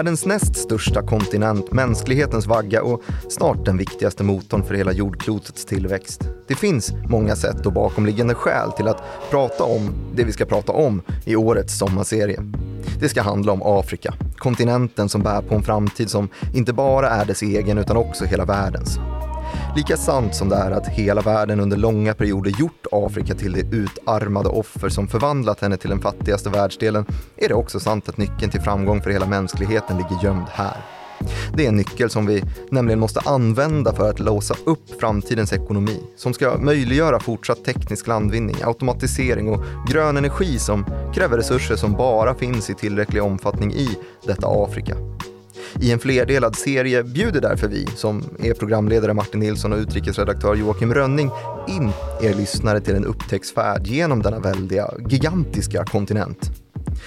världens näst största kontinent, mänsklighetens vagga och snart den viktigaste motorn för hela jordklotets tillväxt. Det finns många sätt och bakomliggande skäl till att prata om det vi ska prata om i årets sommarserie. Det ska handla om Afrika, kontinenten som bär på en framtid som inte bara är dess egen utan också hela världens. Lika sant som det är att hela världen under långa perioder gjort Afrika till det utarmade offer som förvandlat henne till den fattigaste världsdelen är det också sant att nyckeln till framgång för hela mänskligheten ligger gömd här. Det är en nyckel som vi nämligen måste använda för att låsa upp framtidens ekonomi, som ska möjliggöra fortsatt teknisk landvinning, automatisering och grön energi som kräver resurser som bara finns i tillräcklig omfattning i detta Afrika. I en flerdelad serie bjuder därför vi, som är programledare Martin Nilsson och utrikesredaktör Joakim Rönning, in er lyssnare till en upptäcktsfärd genom denna väldiga, gigantiska kontinent.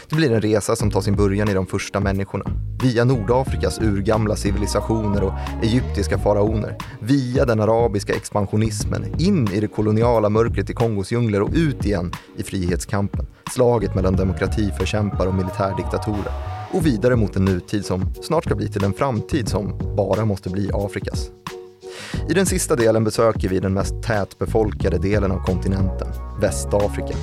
Det blir en resa som tar sin början i de första människorna. Via Nordafrikas urgamla civilisationer och egyptiska faraoner. Via den arabiska expansionismen, in i det koloniala mörkret i Kongos djungler och ut igen i frihetskampen. Slaget mellan demokratiförkämpar och militärdiktatorer och vidare mot en nutid som snart ska bli till en framtid som bara måste bli Afrikas. I den sista delen besöker vi den mest tätbefolkade delen av kontinenten, Västafrika.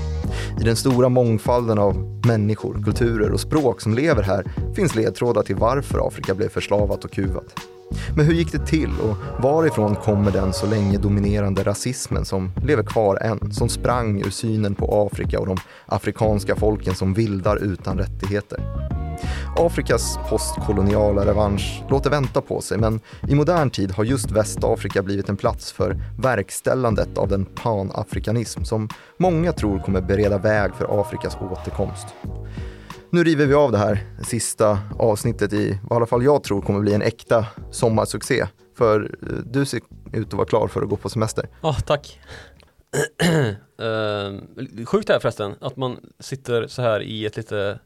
I den stora mångfalden av människor, kulturer och språk som lever här finns ledtrådar till varför Afrika blev förslavat och kuvat. Men hur gick det till och varifrån kommer den så länge dominerande rasismen som lever kvar än, som sprang ur synen på Afrika och de afrikanska folken som vildar utan rättigheter? Afrikas postkoloniala revansch låter vänta på sig men i modern tid har just Västafrika blivit en plats för verkställandet av den panafrikanism som många tror kommer bereda väg för Afrikas återkomst. Nu river vi av det här sista avsnittet i vad i alla fall jag tror kommer bli en äkta sommarsuccé. För eh, du ser ut att vara klar för att gå på semester. Ja, oh, tack. uh, sjukt här förresten att man sitter så här i ett lite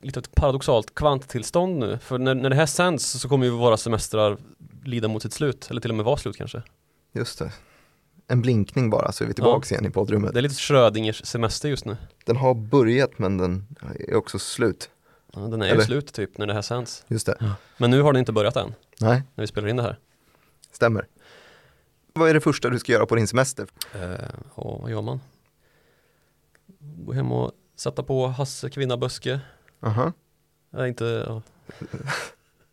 lite paradoxalt kvanttillstånd nu. För när, när det här sänds så kommer ju våra semestrar lida mot sitt slut, eller till och med vara slut kanske. Just det. En blinkning bara så är vi tillbaka ja. igen i poddrummet. Det är lite Schrödingers semester just nu. Den har börjat men den är också slut. Ja, den är ju slut typ när det här sänds. Just det. Ja. Men nu har den inte börjat än. Nej. När vi spelar in det här. Stämmer. Vad är det första du ska göra på din semester? Och vad gör man? Gå hem och sätta på Hasse Kvinna Böske Aha. Jag inte, ja.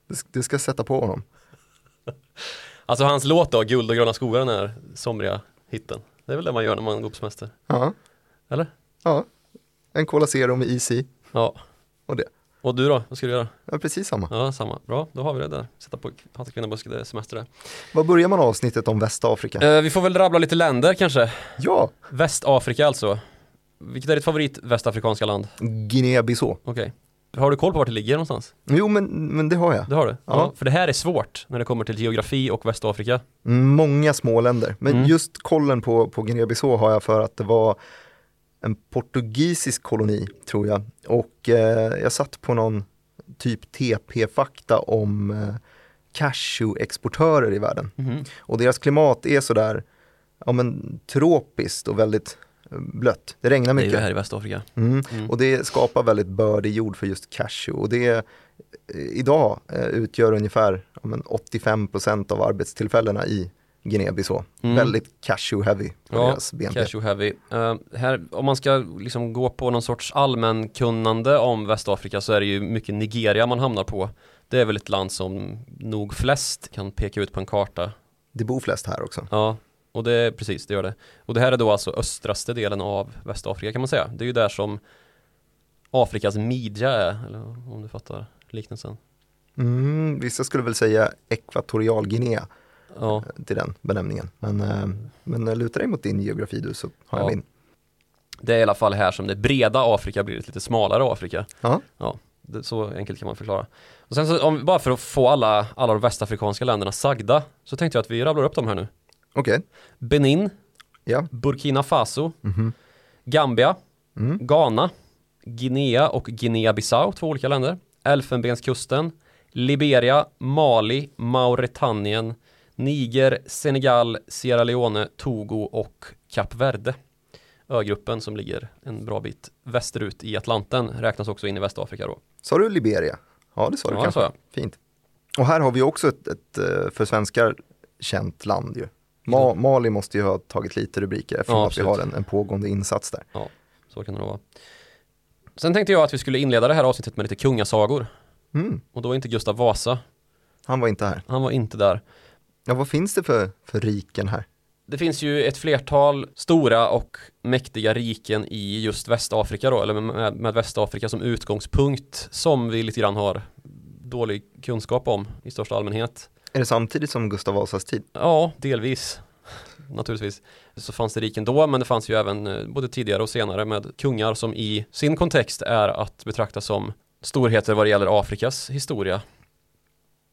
Du ska sätta på honom. Alltså hans låt då, Guld och gröna skogar, den här somriga hitten. Det är väl det man gör när man går på semester? Ja. Eller? Ja. En Cola Zero med is i. Ja. Och det. Och du då? Vad ska du göra? Ja, precis samma. Ja, samma. Bra, då har vi det där. Sätta på Hasse Kvinna Buske, det är semester där. Vad börjar man avsnittet om Västafrika? Eh, vi får väl rabbla lite länder kanske. Ja. Västafrika alltså. Vilket är ditt favorit västafrikanska land? Guinea-Bissau. Okej. Okay. Har du koll på vart det ligger någonstans? Jo men, men det har jag. Det har du? Ja. ja. För det här är svårt när det kommer till geografi och Västafrika. Många små länder. Men mm. just kollen på, på Guinea-Bissau har jag för att det var en portugisisk koloni tror jag. Och eh, jag satt på någon typ TP-fakta om eh, cashew-exportörer i världen. Mm. Och deras klimat är sådär ja, men, tropiskt och väldigt blött. Det regnar mycket. Det är ju här i Västafrika. Mm. Mm. Och det skapar väldigt bördig jord för just cashew. Och det eh, idag eh, utgör ungefär ja, 85% av arbetstillfällena i Guinea-Bissau. Mm. Väldigt cashew heavy på ja, deras BNP. Cashew heavy. Uh, här, om man ska liksom gå på någon sorts allmänkunnande om Västafrika så är det ju mycket Nigeria man hamnar på. Det är väl ett land som nog flest kan peka ut på en karta. Det bor flest här också. Ja, och det, precis, det gör det. Och det här är då alltså östraste delen av Västafrika kan man säga. Det är ju där som Afrikas midja är, eller om du fattar liknelsen. Mm, vissa skulle väl säga Ekvatorialguinea ja. Eh, till den benämningen. Men, eh, men luta dig mot din geografi du så har ja. jag min. Det är i alla fall här som det breda Afrika blir ett lite smalare Afrika. Ja. ja det, så enkelt kan man förklara. Och sen så, om, bara för att få alla, alla de västafrikanska länderna sagda, så tänkte jag att vi rabblar upp dem här nu. Okej. Okay. Benin, ja. Burkina Faso, mm -hmm. Gambia, mm. Ghana, Guinea och Guinea-Bissau, två olika länder. Elfenbenskusten, Liberia, Mali, Mauretanien, Niger, Senegal, Sierra Leone, Togo och Kap Verde. Ögruppen som ligger en bra bit västerut i Atlanten räknas också in i Västafrika då. Sa du Liberia? Ja, det sa du Ja, kanske. sa jag. Fint. Och här har vi också ett, ett eh, för svenskar känt land ju. Ma-. Mali måste ju ha tagit lite rubriker eftersom Ja, att vi har en, en pågående insats där. Så kan det nog vara. Sen tänkte jag att vi skulle inleda det här avsnittet med lite kungasagor. Mm. Och då är inte Gustav Vasa, Han var inte här. han var inte där. Ja, vad finns det för, för riken här? Det finns ju ett flertal stora och mäktiga riken i just Västafrika då, eller med, med Västafrika som utgångspunkt som vi lite grann har dålig kunskap om i största allmänhet. Är det samtidigt som Gustav Vasas tid? Ja, delvis. Naturligtvis. Så fanns det riken då, men det fanns ju även eh, både tidigare och senare med kungar som i sin kontext är att betrakta som storheter vad det gäller Afrikas historia.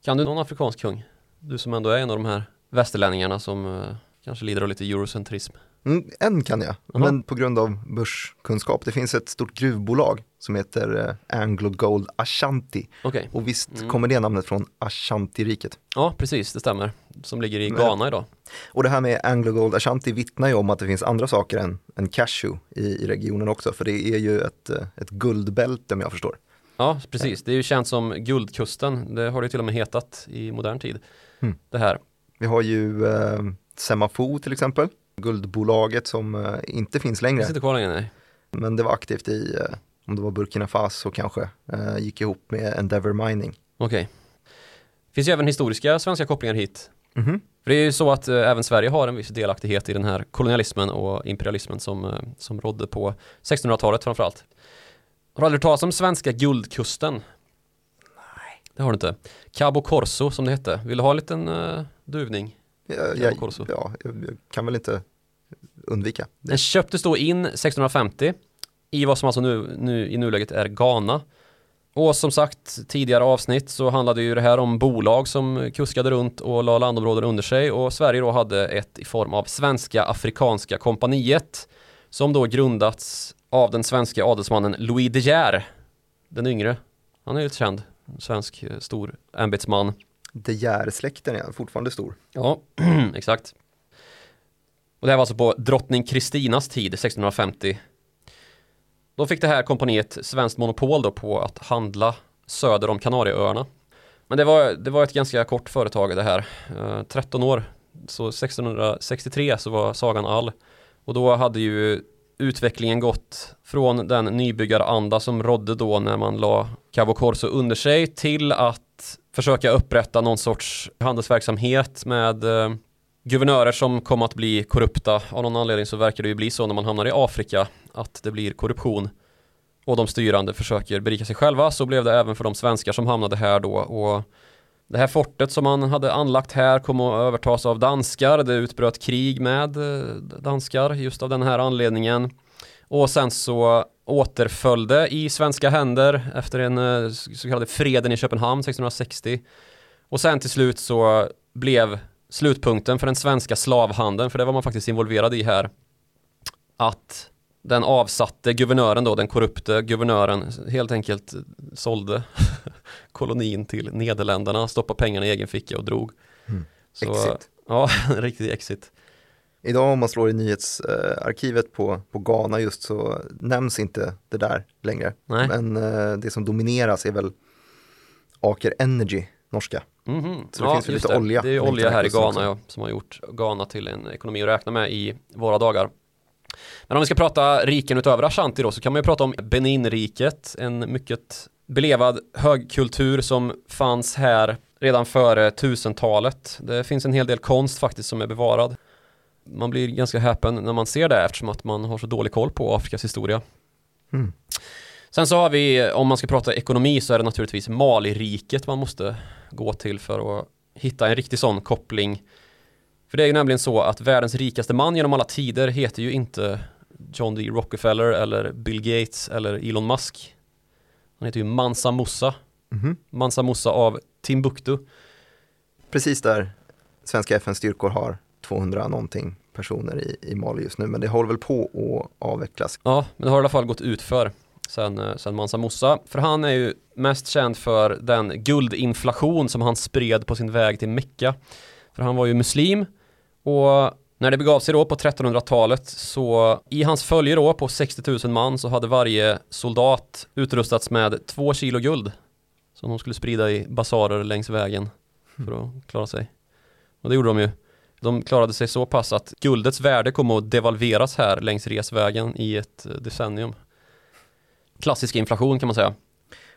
Kan du någon afrikansk kung? Du som ändå är en av de här västerlänningarna som eh, kanske lider av lite eurocentrism. Mm, en kan jag, Jaha. men på grund av börskunskap. Det finns ett stort gruvbolag som heter eh, Anglo Gold Ashanti. Okej, Och visst Mm. kommer det namnet från Ashanti-riket. ja precis, det stämmer. Som ligger i Ghana idag. Och det här med Anglo Gold Ashanti vittnar ju om att det finns andra saker än, än cashew i, i regionen också. För det är ju ett, eh, ett guldbälte om jag förstår. Ja, precis. Det är ju känt som Guldkusten. Det har det till och med hetat i modern tid. Mm. Det här. Vi har ju eh, Semafo till exempel. Guldbolaget som eh, inte finns Det längre. sitter kvar längre, nej. Men det var aktivt i, eh, om det var Burkina Faso kanske, eh, gick ihop med Endeavour Mining. Okej. Finns ju även historiska svenska kopplingar hit. Mhm. För det är ju så att eh, även Sverige har en viss delaktighet i den här kolonialismen och imperialismen som, eh, som rådde på 1600-talet framförallt. Har du aldrig hört talas om svenska guldkusten? Nej. Det har du inte. Cabo Corso som det hette. Vill du ha en liten uh, duvning? Cabo jag, Corso. ja, jag, jag kan väl inte undvika. Den köptes då in 1650 i vad som alltså nu, nu i nuläget är Ghana. Och som sagt, tidigare avsnitt så handlade ju det här om bolag som kuskade runt och la landområden under sig och Sverige då hade ett i form av Svenska Afrikanska kompaniet som då grundats av den svenska adelsmannen Louis De Geer, den yngre. Han är ju känd, svensk eh, stor ämbetsman. De Geer-släkten är fortfarande stor. Ja, exakt. Och det här var alltså på drottning Kristinas tid, 1650. Då fick det här kompaniet svenskt monopol då på att handla söder om Kanarieöarna. Men det var, det var ett ganska kort företag det här, eh, 13 år. Så 1663 så var sagan all. Och då hade ju utvecklingen gått från den nybyggaranda som rådde då när man la Cabo Corso under sig till att försöka upprätta någon sorts handelsverksamhet med eh, guvernörer som kom att bli korrupta. Av någon anledning så verkar det ju bli så när man hamnar i Afrika att det blir korruption och de styrande försöker berika sig själva. Så blev det även för de svenskar som hamnade här då och det här fortet som man hade anlagt här kom att övertas av danskar. Det utbröt krig med eh, danskar just av den här anledningen. Och sen så återföljde i svenska händer efter en eh, så kallade freden i Köpenhamn 1660. Och sen till slut så blev slutpunkten för den svenska slavhandeln, för det var man faktiskt involverad i här, att den avsatte guvernören då, den korrupte guvernören, helt enkelt sålde kolonin till Nederländerna, stoppade pengarna i egen ficka och drog. Mm. Så, Exit. Ja, en riktig exit. Idag om man slår i nyhetsarkivet på, på Ghana just så nämns inte det där längre. Nej. Men eh, det som domineras är väl Aker Energy, norska. Mhm. Så det finns väl just lite det. olja Det är ju olja här i Ghana också. ja, som har gjort Ghana till en ekonomi att räkna med i våra dagar. Men om vi ska prata riken utöver Ashanti då så kan man ju prata om Beninriket, en mycket belevad högkultur som fanns här redan före 1000-talet. Det finns en hel del konst faktiskt som är bevarad. Man blir ganska häpen när man ser det eftersom att man har så dålig koll på Afrikas historia. Mm. Sen så har vi, om man ska prata ekonomi så är det naturligtvis Maliriket man måste gå till för att hitta en riktig sån koppling. För det är ju nämligen så att världens rikaste man genom alla tider heter ju inte John D. Rockefeller eller Bill Gates eller Elon Musk. Han heter ju Mansa Musa. Mhm. Mansa Musa av Timbuktu. Precis där svenska FN-styrkor har 200 någonting personer i, i Mali just nu. Men det håller väl på att avvecklas. Ja, men det har i alla fall gått ut för sen, eh, sen Mansa Musa. För han är ju mest känd för den guldinflation som han spred på sin väg till Mecka. För han var ju muslim och när det begav sig då på 1300-talet så i hans följe då på 60 000 man så hade varje soldat utrustats med två kilo guld som de skulle sprida i basarer längs vägen för att klara sig. Och det gjorde de ju. De klarade sig så pass att guldets värde kom att devalveras här längs resvägen i ett decennium. Klassisk inflation kan man säga.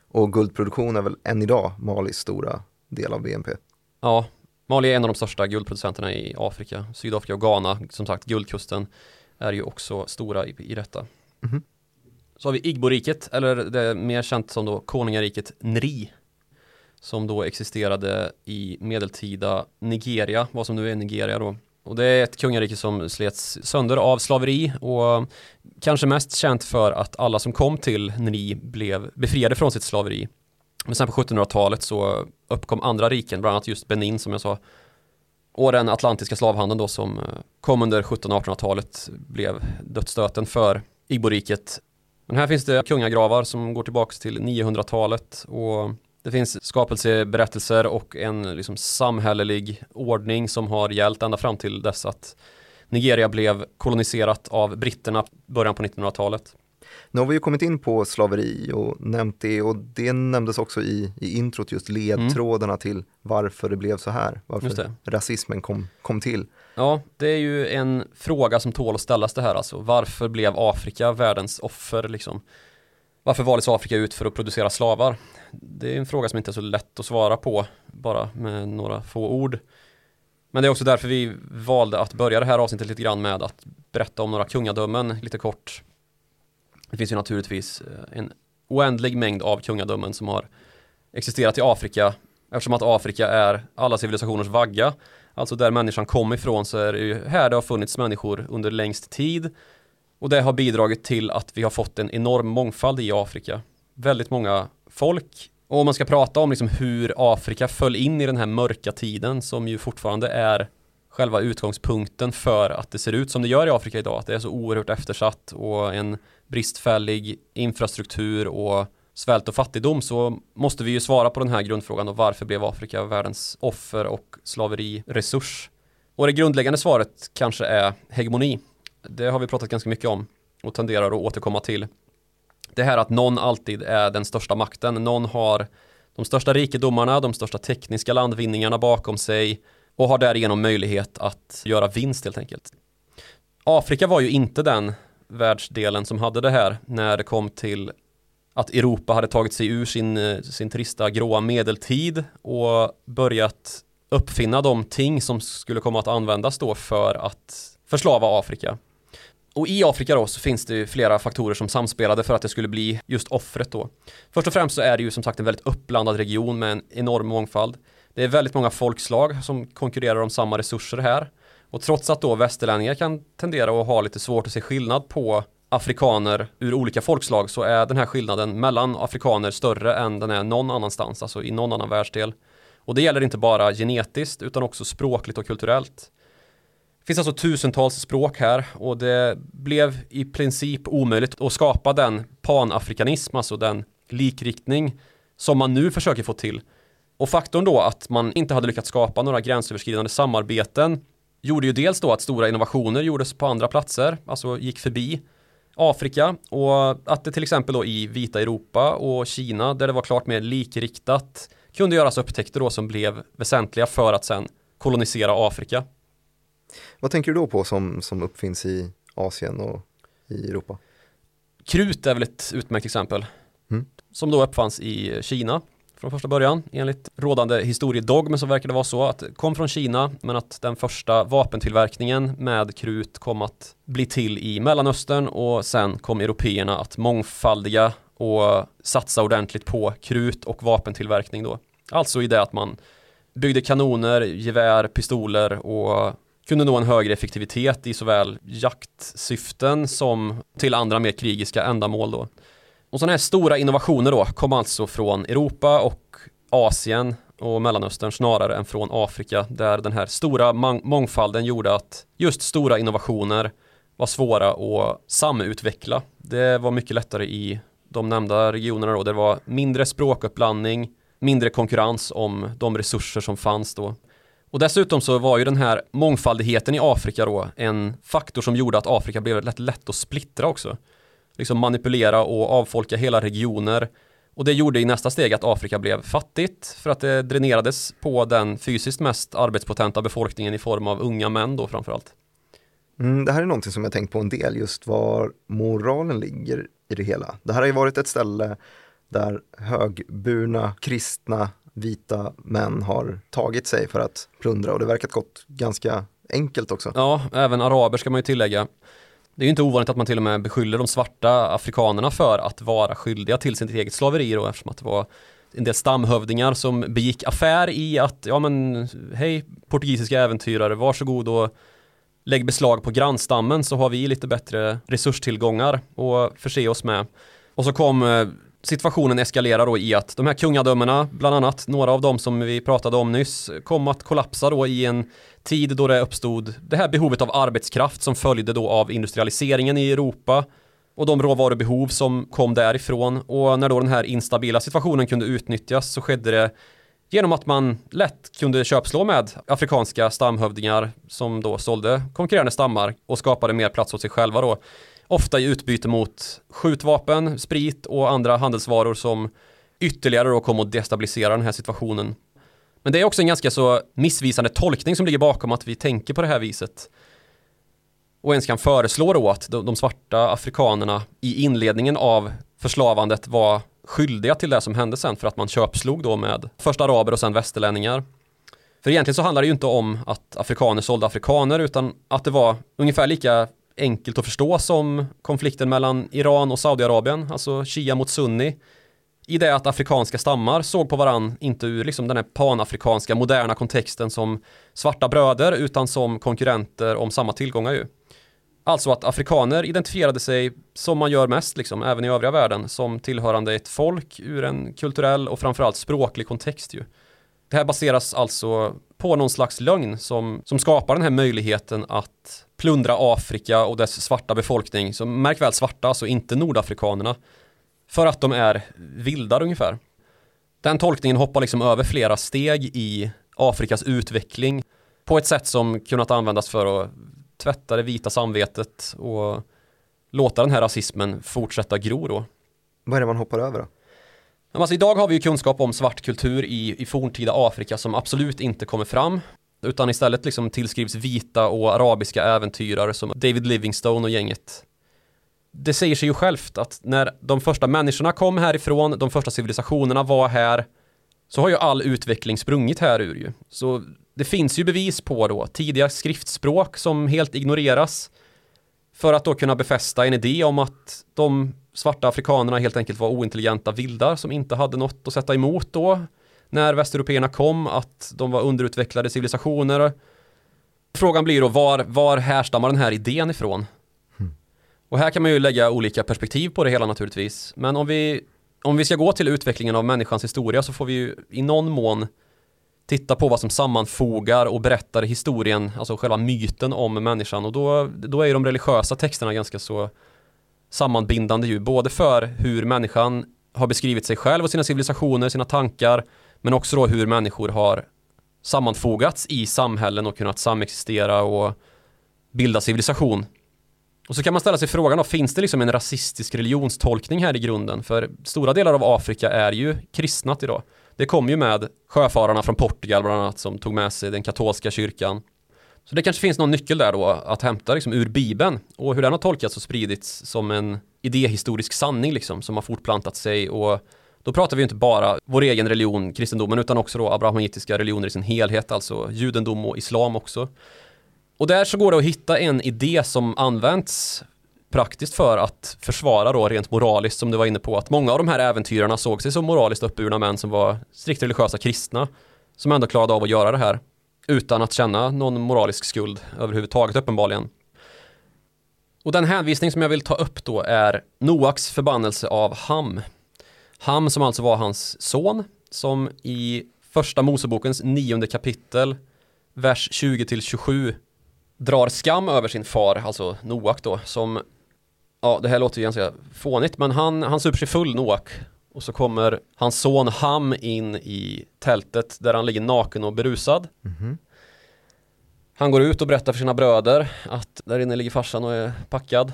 Och guldproduktion är väl än idag Malis stora del av BNP? Ja, Mali är en av de största guldproducenterna i Afrika. Sydafrika och Ghana, som sagt guldkusten, är ju också stora i, i detta. Mm -hmm. Så har vi Igbo-riket, eller det är mer känt som då konungariket Nri. Som då existerade i medeltida Nigeria, vad som nu är Nigeria då. Och det är ett kungarike som slets sönder av slaveri och kanske mest känt för att alla som kom till Nri blev befriade från sitt slaveri. Men sen på 1700-talet så uppkom andra riken, bland annat just Benin som jag sa. Och den atlantiska slavhandeln då som eh, kom under 1700 1800-talet blev dödsstöten för Igboriket. Men här finns det kungagravar som går tillbaka till 900-talet och det finns skapelseberättelser och en liksom samhällelig ordning som har gällt ända fram till dess att Nigeria blev koloniserat av britterna början på 1900-talet. Nu har vi ju kommit in på slaveri och nämnt det och det nämndes också i, i introt just ledtrådarna mm. till varför det blev så här, varför rasismen kom, kom till. Ja, det är ju en fråga som tål att ställas det här alltså. Varför blev Afrika världens offer liksom? Varför valdes Afrika ut för att producera slavar? Det är en fråga som inte är så lätt att svara på bara med några få ord. Men det är också därför vi valde att börja det här avsnittet lite grann med att berätta om några kungadömen lite kort. Det finns ju naturligtvis eh, en oändlig mängd av kungadömen som har existerat i Afrika eftersom att Afrika är alla civilisationers vagga. Alltså där människan kom ifrån så är det ju här det har funnits människor under längst tid och det har bidragit till att vi har fått en enorm mångfald i Afrika. Väldigt många folk. Och om man ska prata om liksom hur Afrika föll in i den här mörka tiden som ju fortfarande är själva utgångspunkten för att det ser ut som det gör i Afrika idag. Att det är så oerhört eftersatt och en bristfällig infrastruktur och svält och fattigdom så måste vi ju svara på den här grundfrågan och varför blev Afrika världens offer och slaveriresurs? Och det grundläggande svaret kanske är hegemoni. Det har vi pratat ganska mycket om och tenderar att återkomma till. Det här att någon alltid är den största makten. Någon har de största rikedomarna, de största tekniska landvinningarna bakom sig och har därigenom möjlighet att göra vinst helt enkelt. Afrika var ju inte den världsdelen som hade det här när det kom till att Europa hade tagit sig ur sin, sin trista gråa medeltid och börjat uppfinna de ting som skulle komma att användas då för att förslava Afrika. Och i Afrika då så finns det ju flera faktorer som samspelade för att det skulle bli just offret då. Först och främst så är det ju som sagt en väldigt uppblandad region med en enorm mångfald. Det är väldigt många folkslag som konkurrerar om samma resurser här. Och trots att då västerlänningar kan tendera att ha lite svårt att se skillnad på afrikaner ur olika folkslag så är den här skillnaden mellan afrikaner större än den är någon annanstans, alltså i någon annan världsdel. Och det gäller inte bara genetiskt utan också språkligt och kulturellt. Det finns alltså tusentals språk här och det blev i princip omöjligt att skapa den panafrikanism, alltså den likriktning som man nu försöker få till. Och faktorn då att man inte hade lyckats skapa några gränsöverskridande samarbeten gjorde ju dels då att stora innovationer gjordes på andra platser, alltså gick förbi Afrika och att det till exempel då i vita Europa och Kina där det var klart mer likriktat kunde göras upptäckter då som blev väsentliga för att sen kolonisera Afrika. Vad tänker du då på som, som uppfinns i Asien och i Europa? Krut är väl ett utmärkt exempel. Mm. Som då uppfanns i Kina från första början. Enligt rådande historiedogm så verkar det vara så att det kom från Kina men att den första vapentillverkningen med krut kom att bli till i Mellanöstern och sen kom européerna att mångfaldiga och satsa ordentligt på krut och vapentillverkning då. Alltså i det att man byggde kanoner, gevär, pistoler och kunde nå en högre effektivitet i såväl jaktsyften som till andra mer krigiska ändamål då. Och sådana här stora innovationer då kom alltså från Europa och Asien och Mellanöstern snarare än från Afrika där den här stora mångfalden gjorde att just stora innovationer var svåra att samutveckla. Det var mycket lättare i de nämnda regionerna då. Det var mindre språkuppblandning, mindre konkurrens om de resurser som fanns då. Och dessutom så var ju den här mångfaldigheten i Afrika då en faktor som gjorde att Afrika blev lätt lätt att splittra också liksom manipulera och avfolka hela regioner Och det gjorde i nästa steg att Afrika blev fattigt för att det dränerades på den fysiskt mest arbetspotenta befolkningen i form av unga män då framförallt. Mm, det här är någonting som jag tänkt på en del, just var moralen ligger i det hela. Det här har ju varit ett ställe där högburna kristna vita män har tagit sig för att plundra och det verkat gått ganska enkelt också. Ja, även araber ska man ju tillägga. Det är ju inte ovanligt att man till och med beskyller de svarta afrikanerna för att vara skyldiga till sitt eget slaveri då eftersom att det var en del stamhövdingar som begick affär i att ja men hej portugisiska äventyrare varsågod och lägg beslag på grannstammen så har vi lite bättre resurstillgångar och förse oss med. Och så kom eh, situationen eskalerar då i att de här kungadömena, bland annat några av dem som vi pratade om nyss, kom att kollapsa då i en tid då det uppstod det här behovet av arbetskraft som följde då av industrialiseringen i Europa och de råvarubehov som kom därifrån. Och när då den här instabila situationen kunde utnyttjas så skedde det genom att man lätt kunde köpslå med afrikanska stamhövdingar som då sålde konkurrerande stammar och skapade mer plats åt sig själva då ofta i utbyte mot skjutvapen, sprit och andra handelsvaror som ytterligare då kom att destabilisera den här situationen. Men det är också en ganska så missvisande tolkning som ligger bakom att vi tänker på det här viset. Och ens kan föreslå då att de svarta afrikanerna i inledningen av förslavandet var skyldiga till det som hände sen för att man köpslog då med först araber och sen västerlänningar. För egentligen så handlar det ju inte om att afrikaner sålde afrikaner utan att det var ungefär lika enkelt att förstå som konflikten mellan Iran och Saudiarabien, alltså Shia mot Sunni. I det att afrikanska stammar såg på varann, inte ur liksom den här panafrikanska moderna kontexten som svarta bröder, utan som konkurrenter om samma tillgångar ju. Alltså att afrikaner identifierade sig som man gör mest, liksom, även i övriga världen, som tillhörande ett folk ur en kulturell och framförallt språklig kontext ju. Det här baseras alltså på någon slags lögn som, som skapar den här möjligheten att plundra Afrika och dess svarta befolkning, så märk väl svarta, alltså inte nordafrikanerna, för att de är vildar ungefär. Den tolkningen hoppar liksom över flera steg i Afrikas utveckling på ett sätt som kunnat användas för att tvätta det vita samvetet och låta den här rasismen fortsätta gro då. Vad är det man hoppar över då? Alltså, idag har vi ju kunskap om svart kultur i, i forntida Afrika som absolut inte kommer fram utan istället liksom tillskrivs vita och arabiska äventyrare som David Livingstone och gänget. Det säger sig ju självt att när de första människorna kom härifrån, de första civilisationerna var här, så har ju all utveckling sprungit här ur ju. Så det finns ju bevis på då tidiga skriftspråk som helt ignoreras för att då kunna befästa en idé om att de svarta afrikanerna helt enkelt var ointelligenta vildar som inte hade något att sätta emot då när västeuropeerna kom att de var underutvecklade civilisationer. Frågan blir då var, var härstammar den här idén ifrån? Mm. Och här kan man ju lägga olika perspektiv på det hela naturligtvis. Men om vi, om vi ska gå till utvecklingen av människans historia så får vi ju i någon mån titta på vad som sammanfogar och berättar historien, alltså själva myten om människan och då, då är ju de religiösa texterna ganska så sammanbindande ju, både för hur människan har beskrivit sig själv och sina civilisationer, sina tankar men också då hur människor har sammanfogats i samhällen och kunnat samexistera och bilda civilisation. Och så kan man ställa sig frågan då, finns det liksom en rasistisk religionstolkning här i grunden? För stora delar av Afrika är ju kristnat idag. Det kom ju med sjöfararna från Portugal bland annat som tog med sig den katolska kyrkan. Så det kanske finns någon nyckel där då att hämta liksom ur Bibeln och hur den har tolkats och spridits som en idéhistorisk sanning liksom som har fortplantat sig och då pratar vi inte bara vår egen religion, kristendomen, utan också då abrahamitiska religioner i sin helhet, alltså judendom och islam också. Och där så går det att hitta en idé som används praktiskt för att försvara då rent moraliskt som du var inne på att många av de här äventyrarna såg sig som moraliskt uppburna män som var strikt religiösa kristna som ändå klarade av att göra det här utan att känna någon moralisk skuld överhuvudtaget uppenbarligen. Och den hänvisning som jag vill ta upp då är Noaks förbannelse av Ham Ham som alltså var hans son som i första Mosebokens nionde kapitel vers 20 till 27 drar skam över sin far, alltså Noak då, som ja, det här låter ju ganska fånigt, men han, han super sig full Noak och så kommer hans son Ham in i tältet där han ligger naken och berusad. Mm -hmm. Han går ut och berättar för sina bröder att där inne ligger farsan och är packad.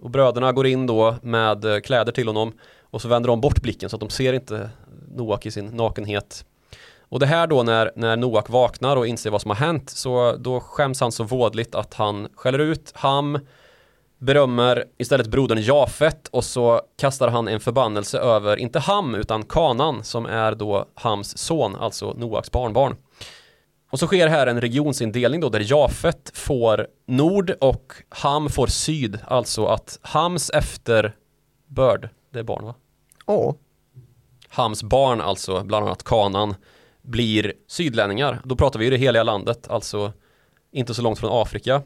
Och bröderna går in då med kläder till honom Och så vänder de bort blicken så att de ser inte Noak i sin nakenhet. Och det här då när, när Noak vaknar och inser vad som har hänt så då skäms han så vådligt att han skäller ut Ham, berömmer istället brodern Jafet och så kastar han en förbannelse över, inte Ham utan Kanan som är då Hams son, alltså Noaks barnbarn. Och så sker här en regionsindelning då där Jafet får nord och Ham får syd, alltså att Hams efterbörd, det är barn va? Ja. Hams barn, alltså bland annat Kanan, blir sydlänningar. Då pratar vi ju det heliga landet, alltså inte så långt från Afrika.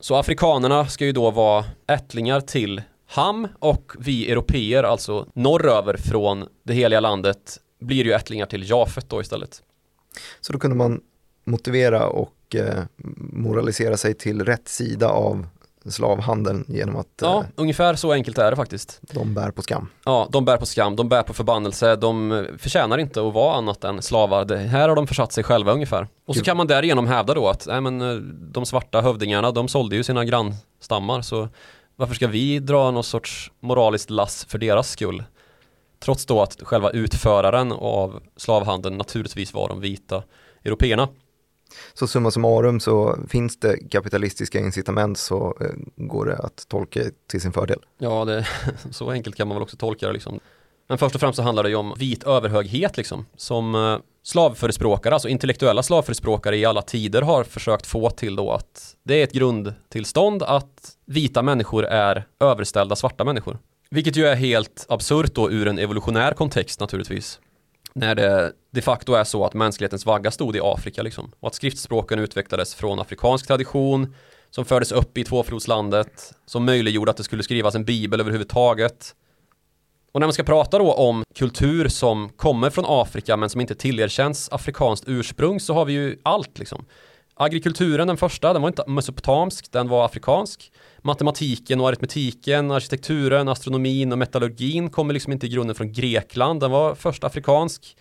Så afrikanerna ska ju då vara ättlingar till Ham och vi europeer, alltså norröver från det heliga landet, blir ju ättlingar till Jafet då istället. Så då kunde man motivera och eh, moralisera sig till rätt sida av slavhandeln genom att Ja, eh, ungefär så enkelt är det faktiskt. de bär på skam. Ja, de bär på skam, de bär på förbannelse, de förtjänar inte att vara annat än slavar. Det här har de försatt sig själva ungefär. Och så kan man därigenom hävda då att nej, men, eh, de svarta hövdingarna, de sålde ju sina grannstammar, så varför ska vi dra någon sorts moraliskt lass för deras skull? Trots då att själva utföraren av slavhandeln naturligtvis var de vita européerna. Så summa summarum så finns det kapitalistiska incitament så eh, går det att tolka till sin fördel. Ja, det, så enkelt kan man väl också tolka det liksom. Men först och främst så handlar det ju om vit överhöghet liksom, som eh, slavförespråkare, alltså intellektuella slavförespråkare i alla tider har försökt få till då att det är ett grundtillstånd att vita människor är överställda svarta människor. Vilket ju är helt absurt då ur en evolutionär kontext naturligtvis. När det de facto är så att mänsklighetens vagga stod i Afrika liksom. Och att skriftspråken utvecklades från afrikansk tradition som fördes upp i tvåflodslandet, som möjliggjorde att det skulle skrivas en bibel överhuvudtaget. Och när man ska prata då om kultur som kommer från Afrika men som inte tillerkänns afrikanskt ursprung så har vi ju allt liksom. Agrikulturen, den första, den var inte mesopotamsk, den var afrikansk. Matematiken och aritmetiken, arkitekturen, astronomin och metallurgin kommer liksom inte i grunden från Grekland, den var först afrikansk.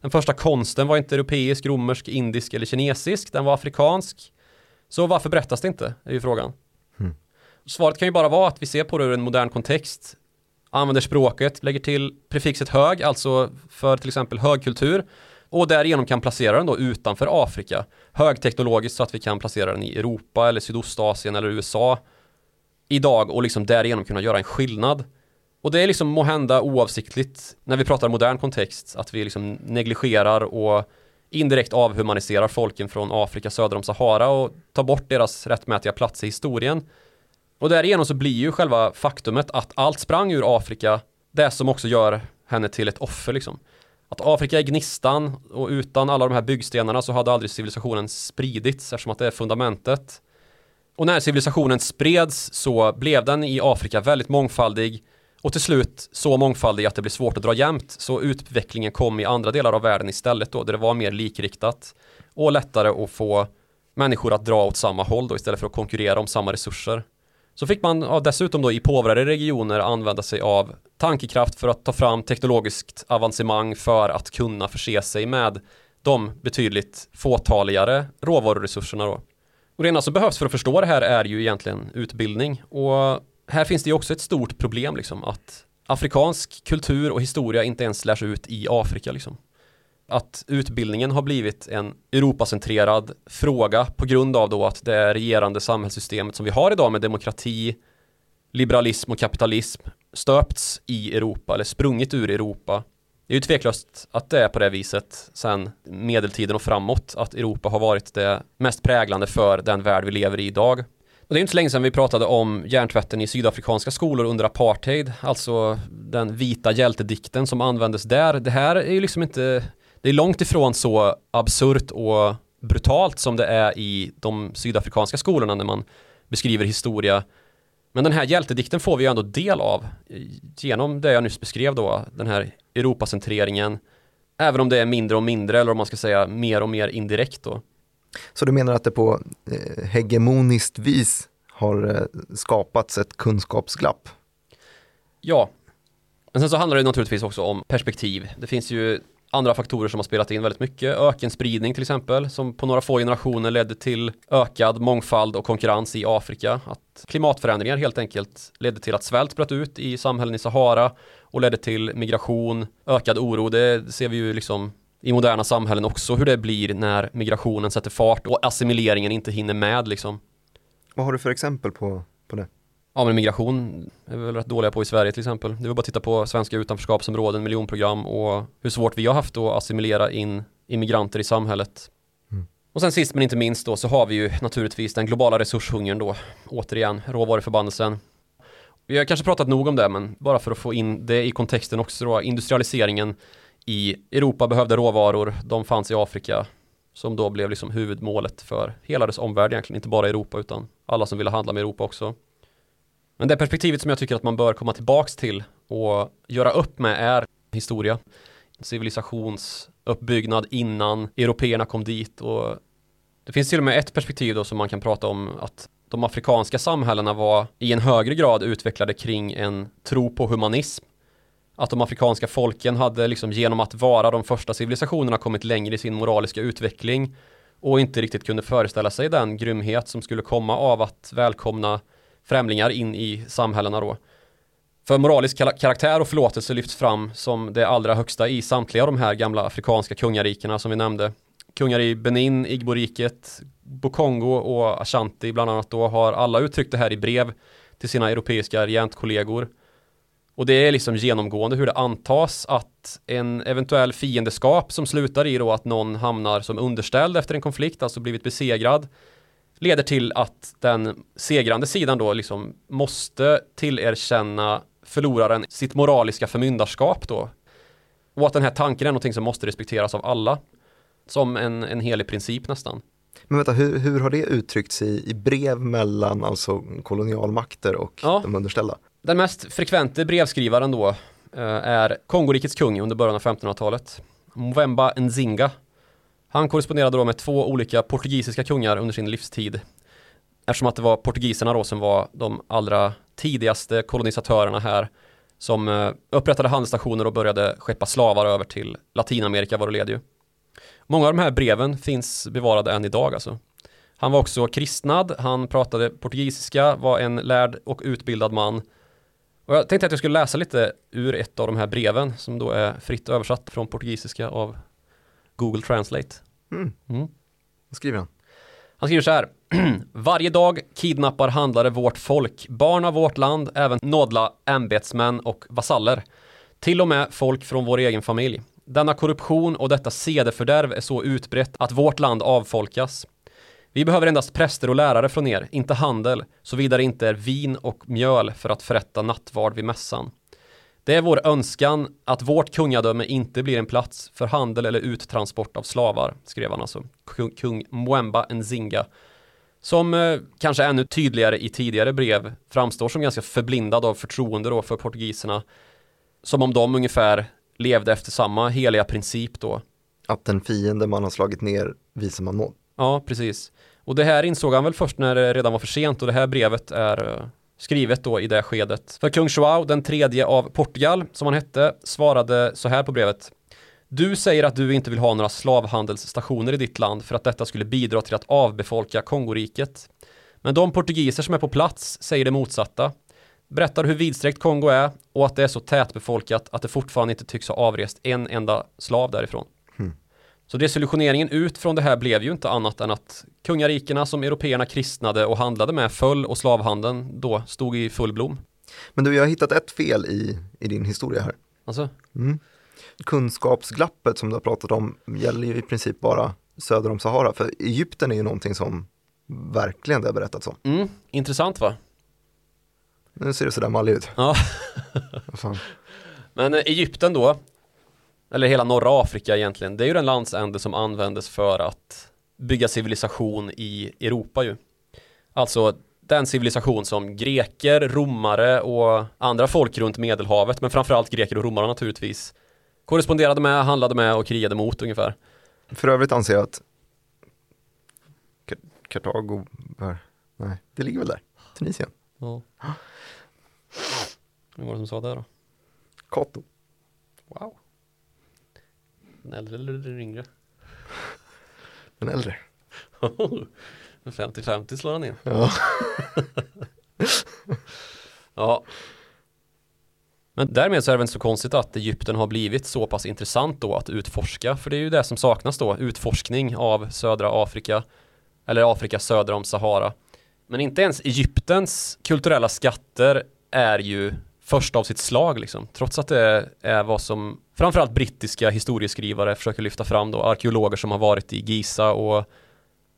Den första konsten var inte europeisk, romersk, indisk eller kinesisk, den var afrikansk. Så varför berättas det inte, är ju frågan. Mm. Svaret kan ju bara vara att vi ser på det ur en modern kontext, använder språket, lägger till prefixet hög, alltså för till exempel högkultur, och därigenom kan placera den då utanför Afrika, högteknologiskt så att vi kan placera den i Europa eller Sydostasien eller USA idag och liksom därigenom kunna göra en skillnad. Och det är liksom måhända oavsiktligt när vi pratar modern kontext att vi liksom negligerar och indirekt avhumaniserar folken från Afrika söder om Sahara och tar bort deras rättmätiga plats i historien. Och därigenom så blir ju själva faktumet att allt sprang ur Afrika det som också gör henne till ett offer liksom. Att Afrika är gnistan och utan alla de här byggstenarna så hade aldrig civilisationen spridits eftersom att det är fundamentet. Och när civilisationen spreds så blev den i Afrika väldigt mångfaldig och till slut så mångfaldig att det blir svårt att dra jämnt. Så utvecklingen kom i andra delar av världen istället då, där det var mer likriktat och lättare att få människor att dra åt samma håll då istället för att konkurrera om samma resurser. Så fick man ja, dessutom då i påvrare regioner använda sig av tankekraft för att ta fram teknologiskt avancemang för att kunna förse sig med de betydligt fåtaligare råvaruresurserna då. Och det enda som behövs för att förstå det här är ju egentligen utbildning och här finns det ju också ett stort problem liksom att afrikansk kultur och historia inte ens lärs ut i Afrika liksom. Att utbildningen har blivit en Europacentrerad fråga på grund av då att det regerande samhällssystemet som vi har idag med demokrati, liberalism och kapitalism stöpts i Europa eller sprungit ur Europa. Det är ju tveklöst att det är på det viset sen medeltiden och framåt att Europa har varit det mest präglande för den värld vi lever i idag. Och det är inte så länge sedan vi pratade om hjärntvätten i sydafrikanska skolor under apartheid, alltså den vita hjältedikten som användes där. Det här är ju liksom inte, det är långt ifrån så absurt och brutalt som det är i de sydafrikanska skolorna när man beskriver historia. Men den här hjältedikten får vi ju ändå del av genom det jag nyss beskrev då, den här Europacentreringen. Även om det är mindre och mindre, eller om man ska säga mer och mer indirekt då. Så du menar att det på eh, hegemoniskt vis har eh, skapats ett kunskapsglapp? Ja, men sen så handlar det naturligtvis också om perspektiv. Det finns ju andra faktorer som har spelat in väldigt mycket. Ökenspridning till exempel, som på några få generationer ledde till ökad mångfald och konkurrens i Afrika. Att klimatförändringar helt enkelt ledde till att svält bröt ut i samhällen i Sahara och ledde till migration, ökad oro. Det ser vi ju liksom i moderna samhällen också hur det blir när migrationen sätter fart och assimileringen inte hinner med liksom. Vad har du för exempel på, på det? Ja men migration är vi väl rätt dåliga på i Sverige till exempel. Det är bara att titta på svenska utanförskapsområden, miljonprogram och hur svårt vi har haft att assimilera in immigranter i samhället. Mm. Och sen sist men inte minst då så har vi ju naturligtvis den globala resurshungern då. Återigen, råvaruförbannelsen. Vi har kanske pratat nog om det men bara för att få in det i kontexten också då. Industrialiseringen i Europa behövde råvaror, de fanns i Afrika som då blev liksom huvudmålet för hela dess omvärld egentligen, inte bara Europa utan alla som ville handla med Europa också. Men det perspektivet som jag tycker att man bör komma tillbaks till och göra upp med är historia. Civilisationsuppbyggnad innan européerna kom dit och det finns till och med ett perspektiv då som man kan prata om att de afrikanska samhällena var i en högre grad utvecklade kring en tro på humanism. Att de afrikanska folken hade liksom genom att vara de första civilisationerna kommit längre i sin moraliska utveckling och inte riktigt kunde föreställa sig den grymhet som skulle komma av att välkomna främlingar in i samhällena då. För moralisk karaktär och förlåtelse lyfts fram som det allra högsta i samtliga de här gamla afrikanska kungarikena som vi nämnde. Kungar i Benin, Igbo-riket, Bokongo och Ashanti bland annat då har alla uttryckt det här i brev till sina europeiska regentkollegor. Och det är liksom genomgående hur det antas att en eventuell fiendeskap som slutar i då att någon hamnar som underställd efter en konflikt, alltså blivit besegrad, leder till att den segrande sidan då liksom måste tillerkänna förloraren sitt moraliska förmyndarskap då. Och att den här tanken är någonting som måste respekteras av alla. Som en, en helig princip nästan. Men vänta, hur, hur har det uttryckts i, i brev mellan alltså kolonialmakter och ja. de underställda? Den mest frekvente brevskrivaren då eh, är Kongorikets kung under början av 1500-talet. Mwemba Nzinga han korresponderade då med två olika portugisiska kungar under sin livstid. Eftersom att det var portugiserna då som var de allra tidigaste kolonisatörerna här som eh, upprättade handelsstationer och började skeppa slavar över till Latinamerika var det led ju. Många av de här breven finns bevarade än idag alltså. Han var också kristnad, han pratade portugisiska, var en lärd och utbildad man. Och jag tänkte att jag skulle läsa lite ur ett av de här breven som då är fritt översatt från portugisiska av Google Translate. Mm. Mm. Vad skriver han? Han skriver så här. Varje dag kidnappar handlare vårt folk, barn av vårt land, även nådla ämbetsmän och vasaller. Till och med folk från vår egen familj. Denna korruption och detta sedefördärv är så utbrett att vårt land avfolkas. Vi behöver endast präster och lärare från er, inte handel, såvida det inte är vin och mjöl för att förrätta nattvard vid mässan. Det är vår önskan att vårt kungadöme inte blir en plats för handel eller uttransport av slavar, skrev han alltså. Kung, kung Mwemba Nzinga. Som eh, kanske ännu tydligare i tidigare brev framstår som ganska förblindad av förtroende då för portugiserna. Som om de ungefär levde efter samma heliga princip då. Att den fiende man har slagit ner visar man nåd. Ja, precis. Och det här insåg han väl först när det redan var för sent och det här brevet är eh, skrivet då i det skedet. För kung Joao, den tredje av Portugal, som han hette, svarade så här på brevet. Du säger att du inte vill ha några slavhandelsstationer i ditt land för att detta skulle bidra till att avbefolka Kongoriket. Men de portugiser som är på plats säger det motsatta. Berättar hur vidsträckt Kongo är och att det är så tätbefolkat att det fortfarande inte tycks ha avrest en enda slav därifrån. Så desillusioneringen ut från det här blev ju inte annat än att kungarikena som européerna kristnade och handlade med föll och slavhandeln då stod i full blom. Men du, jag har hittat ett fel i, i din historia här. Alltså? Mm. Kunskapsglappet som du har pratat om gäller ju i princip bara söder om Sahara, för Egypten är ju någonting som verkligen det har berättats om. Mm, intressant va? Nu ser det sådär mallig ut. Ja. Men Egypten då, eller hela norra Afrika egentligen, det är ju den landsände som användes för att bygga civilisation i Europa ju. Alltså den civilisation som greker, romare och andra folk runt Medelhavet, men framförallt greker och romare naturligtvis, korresponderade med, handlade med och krigade mot ungefär. För övrigt anser jag att Kartago nej, det ligger väl där, Tunisien. Ja. Vem var det som sa det då? Kato. Wow. Den äldre eller den yngre? Den äldre. 50-50 slår han in. Ja. Ja. Men därmed så är det inte så konstigt att Egypten har blivit så pass intressant då att utforska. För det är ju det som saknas då, utforskning av södra Afrika. Eller Afrika söder om Sahara. Men inte ens Egyptens kulturella skatter är ju första av sitt slag liksom. Trots att det är vad som framförallt brittiska historieskrivare försöker lyfta fram då. Arkeologer som har varit i Giza och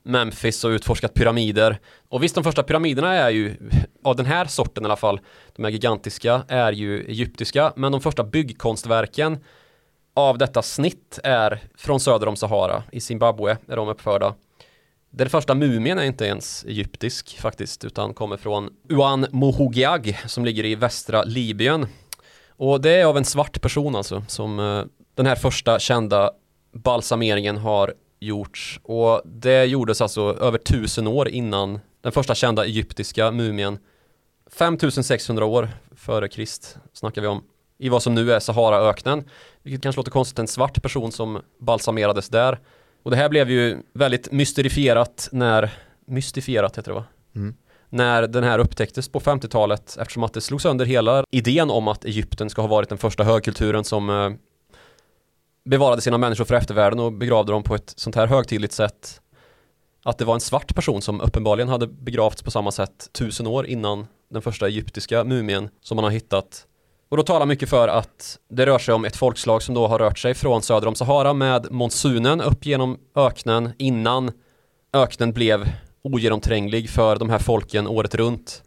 Memphis och utforskat pyramider. Och visst, de första pyramiderna är ju av den här sorten i alla fall, de här gigantiska, är ju egyptiska, men de första byggkonstverken av detta snitt är från söder om Sahara, i Zimbabwe är de uppförda. Den första mumien är inte ens egyptisk faktiskt, utan kommer från Uan Mohogiag som ligger i västra Libyen. Och det är av en svart person alltså, som eh, den här första kända balsameringen har gjorts. Och det gjordes alltså över tusen år innan den första kända egyptiska mumien. 5600 år före Krist snackar vi om. I vad som nu är Saharaöknen. Vilket kanske låter konstigt, en svart person som balsamerades där. Och det här blev ju väldigt mysterifierat när, mystifierat heter det va? Mm. När den här upptäcktes på 50-talet eftersom att det slog sönder hela idén om att Egypten ska ha varit den första högkulturen som eh, bevarade sina människor för eftervärlden och begravde dem på ett sånt här högtidligt sätt. Att det var en svart person som uppenbarligen hade begravts på samma sätt tusen år innan den första egyptiska mumien som man har hittat. Och då talar mycket för att det rör sig om ett folkslag som då har rört sig från söder om Sahara med monsunen upp genom öknen innan öknen blev ogenomtränglig för de här folken året runt.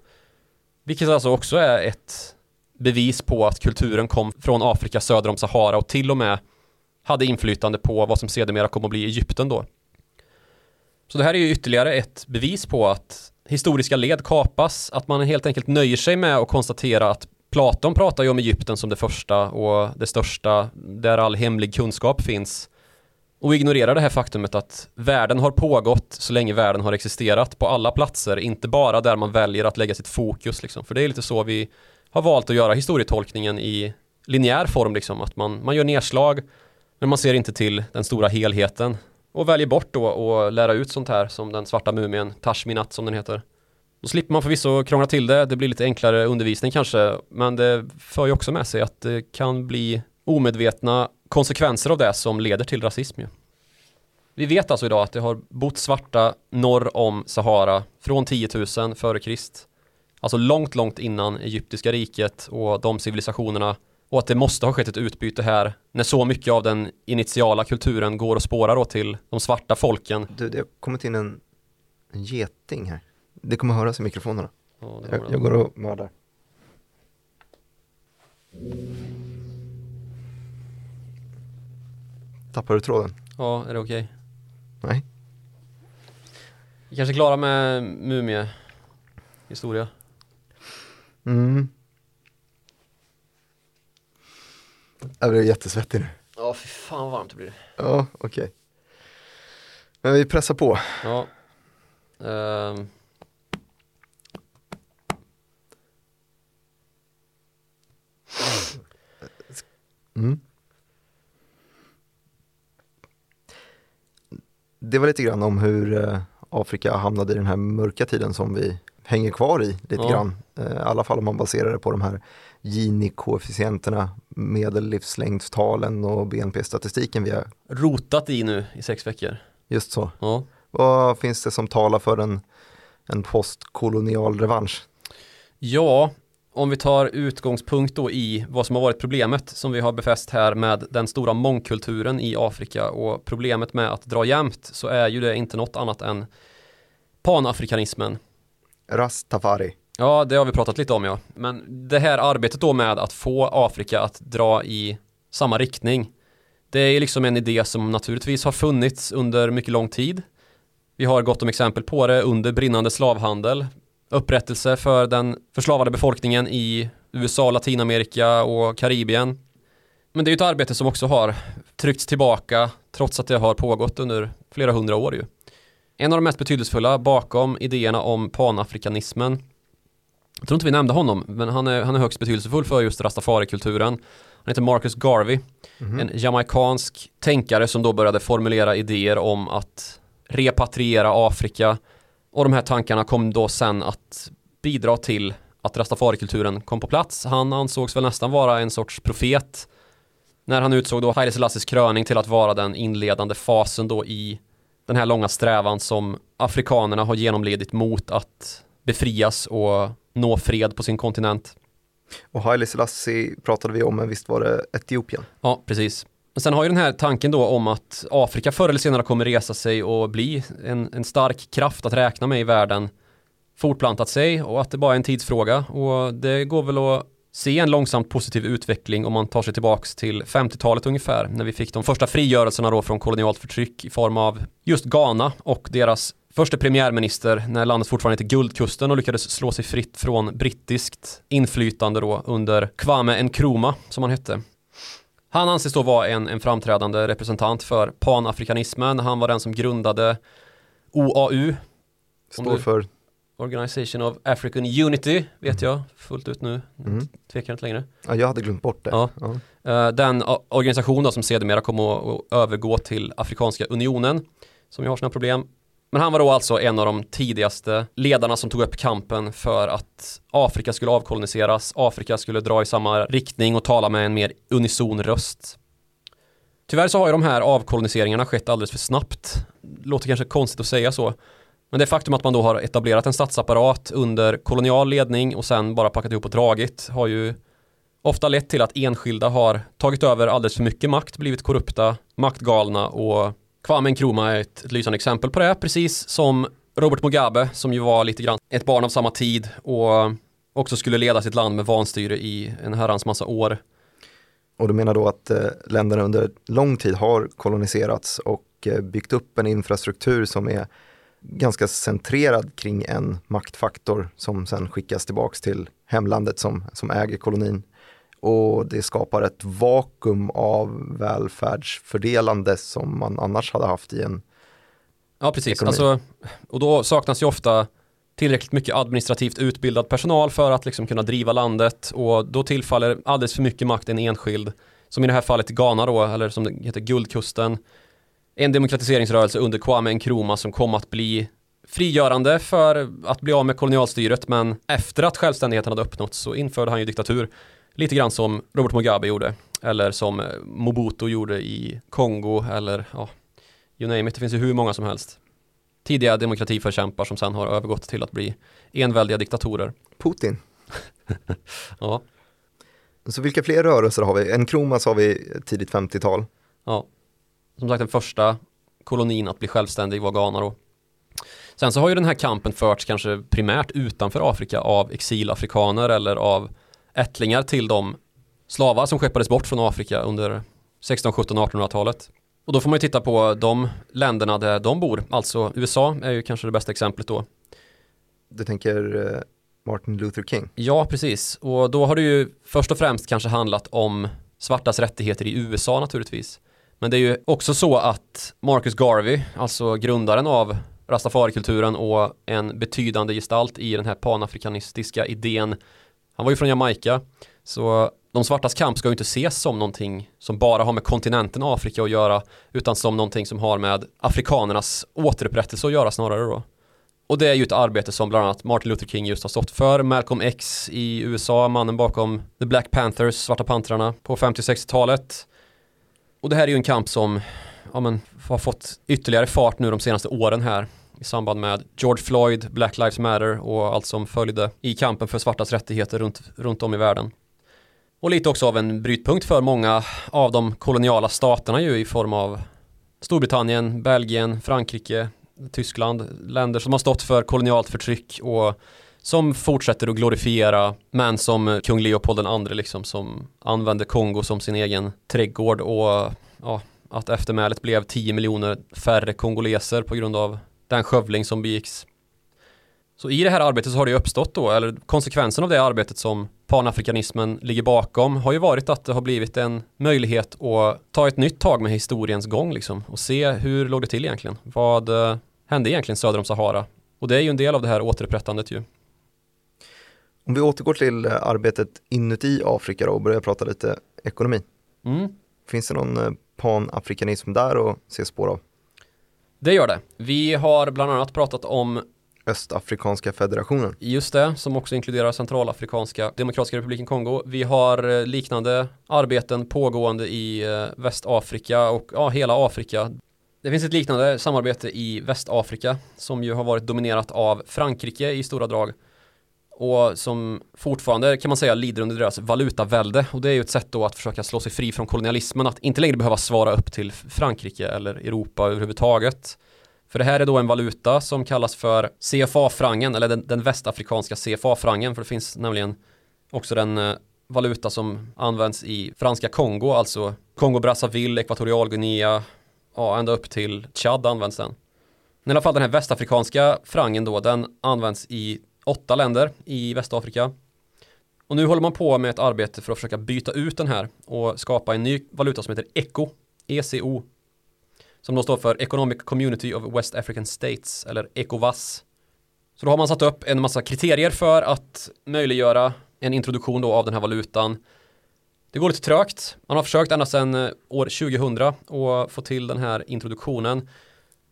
Vilket alltså också är ett bevis på att kulturen kom från Afrika söder om Sahara och till och med hade inflytande på vad som sedermera kom att bli Egypten då. Så det här är ju ytterligare ett bevis på att historiska led kapas, att man helt enkelt nöjer sig med att konstatera att Platon pratar ju om Egypten som det första och det största, där all hemlig kunskap finns. Och ignorerar det här faktumet att världen har pågått så länge världen har existerat på alla platser, inte bara där man väljer att lägga sitt fokus liksom. För det är lite så vi har valt att göra historietolkningen i linjär form liksom, att man, man gör nedslag men man ser inte till den stora helheten och väljer bort då att lära ut sånt här som den svarta mumien, Tashminat som den heter. Då slipper man förvisso krångla till det, det blir lite enklare undervisning kanske, men det för ju också med sig att det kan bli omedvetna konsekvenser av det som leder till rasism ju. Vi vet alltså idag att det har bott svarta norr om Sahara från 10 000 före Krist. Alltså långt, långt innan Egyptiska riket och de civilisationerna och att det måste ha skett ett utbyte här när så mycket av den initiala kulturen går och spårar då till de svarta folken. Du, det har kommit in en, en geting här. Det kommer höras i mikrofonerna. Ja, Jag, jag går och mördar. Tappar du tråden? ja är det okej? Nej. Vi kanske är klara med mumie historia. Mm. Jag blir jättesvettig nu. Ja, fy fan vad varmt det blir. Ja, okej. Men vi pressar på. Ja. Ehm. Mm. Det var lite grann om hur eh, Afrika hamnade i den här mörka tiden som vi hänger kvar i lite Ja. grann. Eh, I alla fall om man baserar det på de här Gini-koefficienterna, medellivslängdstalen och BNP-statistiken vi har. Rotat i nu i sex veckor. Just så. Ja. Vad finns det som talar för en, en postkolonial revansch? Ja, om vi tar utgångspunkt då i vad som har varit problemet som vi har befäst här med den stora mångkulturen i Afrika och problemet med att dra jämnt så är ju det inte något annat än panafrikanismen. Rastafari. Ja, det har vi pratat lite om ja. Men det här arbetet då med att få Afrika att dra i samma riktning. Det är liksom en idé som naturligtvis har funnits under mycket lång tid. Vi har gott om exempel på det under brinnande slavhandel. Upprättelse för den förslavade befolkningen i USA, Latinamerika och Karibien. Men det är ju ett arbete som också har tryckts tillbaka trots att det har pågått under flera hundra år ju. En av de mest betydelsefulla bakom idéerna om panafrikanismen jag tror inte vi nämnde honom, men han är, han är högst betydelsefull för just rastafarikulturen. Han heter Marcus Garvey, mm. en jamaikansk tänkare som då började formulera idéer om att repatriera Afrika och de här tankarna kom då sen att bidra till att rastafarikulturen kom på plats. Han ansågs väl nästan vara en sorts profet när han utsåg då Haile Selassies kröning till att vara den inledande fasen då i den här långa strävan som afrikanerna har genomlidit mot att befrias och nå fred på sin kontinent. Och Haile Selassie pratade vi om, men visst var det Etiopien? Ja, precis. Men Sen har ju den här tanken då om att Afrika förr eller senare kommer resa sig och bli en, en stark kraft att räkna med i världen fortplantat sig och att det bara är en tidsfråga och det går väl att se en långsamt positiv utveckling om man tar sig tillbaks till 50-talet ungefär när vi fick de första frigörelserna då från kolonialt förtryck i form av just Ghana och deras första premiärminister när landet fortfarande hette Guldkusten och lyckades slå sig fritt från brittiskt inflytande då under Kwame Nkrumah som han hette. Han anses då vara en, en framträdande representant för panafrikanismen. Han var den som grundade OAU. Står för? Organization of African Unity, vet mm. jag fullt ut nu. Mm. Tvekar inte längre. Ja, jag hade glömt bort det. Ja. ja. Uh, den organisationen som sedermera kommer att övergå till Afrikanska unionen, som ju har sina problem. Men han var då alltså en av de tidigaste ledarna som tog upp kampen för att Afrika skulle avkoloniseras, Afrika skulle dra i samma riktning och tala med en mer unison röst. Tyvärr så har ju de här avkoloniseringarna skett alldeles för snabbt. Låter kanske konstigt att säga så. Men det faktum att man då har etablerat en statsapparat under kolonial ledning och sen bara packat ihop och dragit har ju ofta lett till att enskilda har tagit över alldeles för mycket makt, blivit korrupta, maktgalna och Kwame Nkrumah är ett, ett lysande exempel på det, precis som Robert Mugabe som ju var lite grann ett barn av samma tid och också skulle leda sitt land med vanstyre i en herrans massa år. Och du menar då att eh, länderna under lång tid har koloniserats och eh, byggt upp en infrastruktur som är ganska centrerad kring en maktfaktor som sen skickas tillbaks till hemlandet som, som äger kolonin och det skapar ett vakuum av välfärdsfördelande som man annars hade haft i en Ja, precis. Alltså, och då saknas ju ofta tillräckligt mycket administrativt utbildad personal för att liksom kunna driva landet. Och då tillfaller alldeles för mycket makt en enskild som i det här fallet Ghana då, eller som det heter Guldkusten. En demokratiseringsrörelse under Kwame Nkrumah som kom att bli frigörande för att bli av med kolonialstyret. Men efter att självständigheten hade uppnåtts så införde han ju diktatur Lite grann som Robert Mugabe gjorde eller som eh, Mobutu gjorde i Kongo eller ja, you name it, det finns ju hur många som helst. Tidiga demokratiförkämpar som sen har övergått till att bli enväldiga diktatorer. Putin. ja. Så vilka fler rörelser har vi? En Kromas har vi tidigt 50-tal. Ja. Som sagt den första kolonin att bli självständig var Ghana då. Sen så har ju den här kampen förts kanske primärt utanför Afrika av exilafrikaner eller av ättlingar till de slavar som skeppades bort från Afrika under 16, 17, 1800-talet. Och då får man ju titta på de länderna där de bor, alltså USA är ju kanske det bästa exemplet då. Du tänker eh, Martin Luther King? Ja, precis. Och då har det ju först och främst kanske handlat om svartas rättigheter i USA naturligtvis. Men det är ju också så att Marcus Garvey, alltså grundaren av rastafarikulturen och en betydande gestalt i den här panafrikanistiska idén han var ju från Jamaica, så de svartas kamp ska ju inte ses som någonting som bara har med kontinenten Afrika att göra, utan som någonting som har med afrikanernas återupprättelse att göra snarare då. Och det är ju ett arbete som bland annat Martin Luther King just har stått för, Malcolm X i USA, mannen bakom The Black Panthers, Svarta Pantrarna på 50-60-talet. Och det här är ju en kamp som ja, men, har fått ytterligare fart nu de senaste åren här i samband med George Floyd, Black Lives Matter och allt som följde i kampen för svartas rättigheter runt, runt om i världen. Och lite också av en brytpunkt för många av de koloniala staterna ju i form av Storbritannien, Belgien, Frankrike, Tyskland, länder som har stått för kolonialt förtryck och som fortsätter att glorifiera män som kung Leopold II liksom som använde Kongo som sin egen trädgård och ja, att eftermälet blev 10 miljoner färre kongoleser på grund av den skövling som begicks. Så i det här arbetet så har det uppstått då, eller konsekvensen av det arbetet som panafrikanismen ligger bakom har ju varit att det har blivit en möjlighet att ta ett nytt tag med historiens gång liksom och se hur låg det till egentligen? Vad eh, hände egentligen söder om Sahara? Och det är ju en del av det här återupprättandet ju. Om vi återgår till eh, arbetet inuti Afrika då och börjar prata lite ekonomi. Mm. Finns det någon eh, panafrikanism där att se spår av? Det gör det. Vi har bland annat pratat om Östafrikanska federationen. Just det, som också inkluderar Centralafrikanska Demokratiska republiken Kongo. Vi har eh, liknande arbeten pågående i eh, Västafrika och ja, hela Afrika. Det finns ett liknande samarbete i Västafrika som ju har varit dominerat av Frankrike i stora drag och som fortfarande kan man säga lider under deras valutavälde och det är ju ett sätt då att försöka slå sig fri från kolonialismen att inte längre behöva svara upp till Frankrike eller Europa överhuvudtaget. För det här är då en valuta som kallas för CFA-frangen eller den, den västafrikanska CFA-frangen för det finns nämligen också den eh, valuta som används i franska Kongo, alltså Kongo-Brazzaville, Ekvatorialguinea, ja ända upp till Chad används den. Men i alla fall den här västafrikanska frangen då, den används i åtta länder i Västafrika. Och nu håller man på med ett arbete för att försöka byta ut den här och skapa en ny valuta som heter ECO, ECO, som då står för Economic Community of West African States, eller ECOWAS. Så då har man satt upp en massa kriterier för att möjliggöra en introduktion då av den här valutan. Det går lite trögt. Man har försökt ända sedan eh, år 2000 att få till den här introduktionen.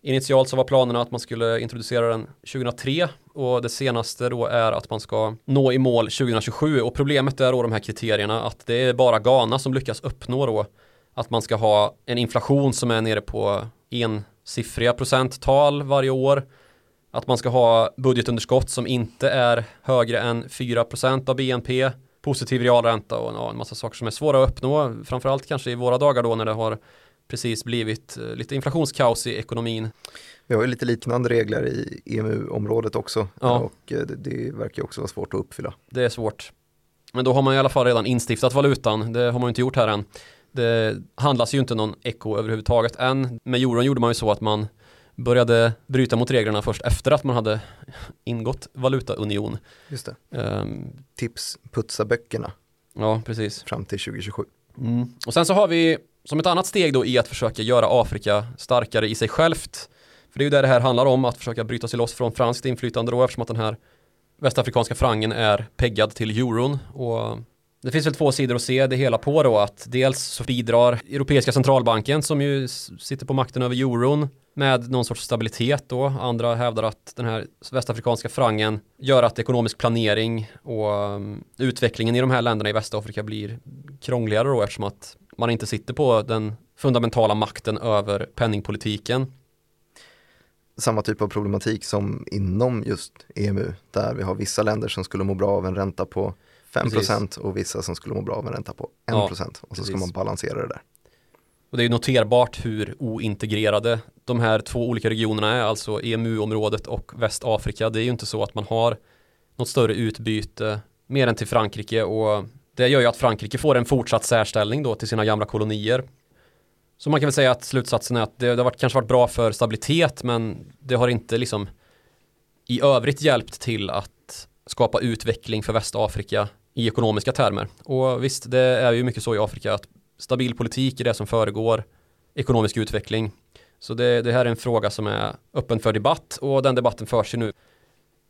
Initialt så var planerna att man skulle introducera den 2003 och det senaste då är att man ska nå i mål 2027 och problemet är då de här kriterierna att det är bara Ghana som lyckas uppnå då att man ska ha en inflation som är nere på ensiffriga procenttal varje år. Att man ska ha budgetunderskott som inte är högre än 4% av BNP positiv realränta och en massa saker som är svåra att uppnå framförallt kanske i våra dagar då när det har precis blivit eh, lite inflationskaos i ekonomin. Vi har ju lite liknande regler i EMU-området också Ja. och eh, det, det verkar också vara svårt att uppfylla. Det är svårt. Men då har man i alla fall redan instiftat valutan. Det har man ju inte gjort här än. Det handlas ju inte någon eco överhuvudtaget än. Med euron gjorde man ju så att man började bryta mot reglerna först efter att man hade ingått valutaunion. Just det. Ehm, Tips, putsa böckerna ja, precis. fram till 2027. Mm. Och sen så har vi som ett annat steg då i att försöka göra Afrika starkare i sig självt. För det är ju det det här handlar om, att försöka bryta sig loss från franskt inflytande då eftersom att den här västafrikanska frangen är peggad till euron. Och det finns väl två sidor att se det hela på då att dels så bidrar Europeiska centralbanken som ju sitter på makten över euron med någon sorts stabilitet då. Andra hävdar att den här västafrikanska frangen gör att ekonomisk planering och um, utvecklingen i de här länderna i Västafrika blir krångligare då eftersom att man inte sitter på den fundamentala makten över penningpolitiken. Samma typ av problematik som inom just EMU där vi har vissa länder som skulle må bra av en ränta på 5% och vissa som skulle må bra av en ränta på 1% Ja, och så ska precis. man balansera det där. Och det är noterbart hur ointegrerade de här två olika regionerna är, alltså EMU-området och Västafrika. Det är ju inte så att man har något större utbyte mer än till Frankrike och det gör ju att Frankrike får en fortsatt särställning då till sina gamla kolonier. Så man kan väl säga att slutsatsen är att det, det har varit, kanske varit bra för stabilitet men det har inte liksom i övrigt hjälpt till att skapa utveckling för Västafrika i ekonomiska termer. Och visst, det är ju mycket så i Afrika att stabil politik är det som föregår ekonomisk utveckling. Så det, det här är en fråga som är öppen för debatt och den debatten förs ju nu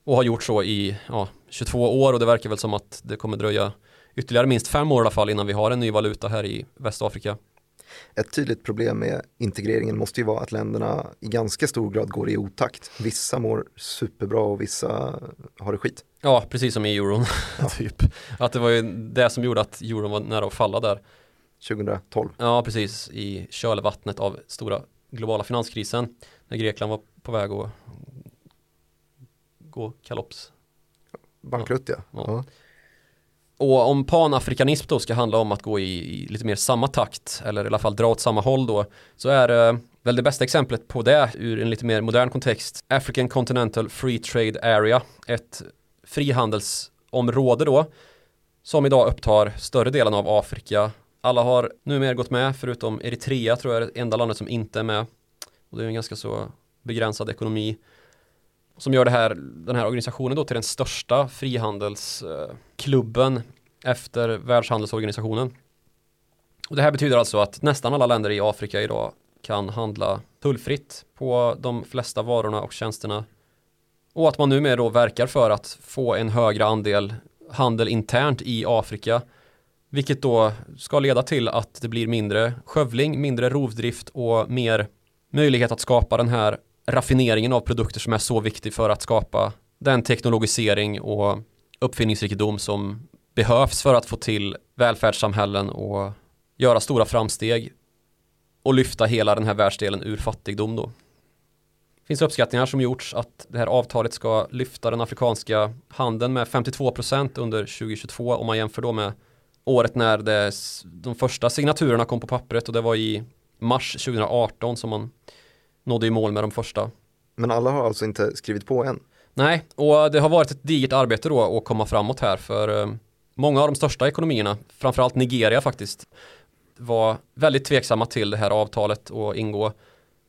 och har gjort så i ja, 22 år och det verkar väl som att det kommer dröja ytterligare minst fem år i alla fall innan vi har en ny valuta här i Västafrika. Ett tydligt problem med integreringen måste ju vara att länderna i ganska stor grad går i otakt. Vissa mår superbra och vissa har det skit. Ja, precis som i euron. typ. Att det var ju det som gjorde att euron var nära att falla där. 2012. Ja, precis. I kölvattnet av stora globala finanskrisen. När Grekland var på väg att gå kalops. Bankrutt ja. Ja. ja. Och om panafrikanism då ska handla om att gå i, i lite mer samma takt eller i alla fall dra åt samma håll då så är eh, väl det bästa exemplet på det ur en lite mer modern kontext African Continental Free Trade Area ett frihandelsområde då som idag upptar större delen av Afrika. Alla har numera gått med förutom Eritrea tror jag är det enda landet som inte är med. Och det är en ganska så begränsad ekonomi som gör det här, den här organisationen då till den största frihandelsklubben efter Världshandelsorganisationen. Och det här betyder alltså att nästan alla länder i Afrika idag kan handla tullfritt på de flesta varorna och tjänsterna. Och att man numera då verkar för att få en högre andel handel internt i Afrika Vilket då ska leda till att det blir mindre skövling, mindre rovdrift och mer möjlighet att skapa den här raffineringen av produkter som är så viktig för att skapa den teknologisering och uppfinningsrikedom som behövs för att få till välfärdssamhällen och göra stora framsteg och lyfta hela den här världsdelen ur fattigdom då. Det finns uppskattningar som gjorts att det här avtalet ska lyfta den afrikanska handeln med 52% under 2022 om man jämför då med året när det, de första signaturerna kom på pappret och det var i mars 2018 som man nådde i mål med de första. Men alla har alltså inte skrivit på än? Nej, och det har varit ett digert arbete då att komma framåt här för eh, många av de största ekonomierna, framförallt Nigeria faktiskt, var väldigt tveksamma till det här avtalet och ingå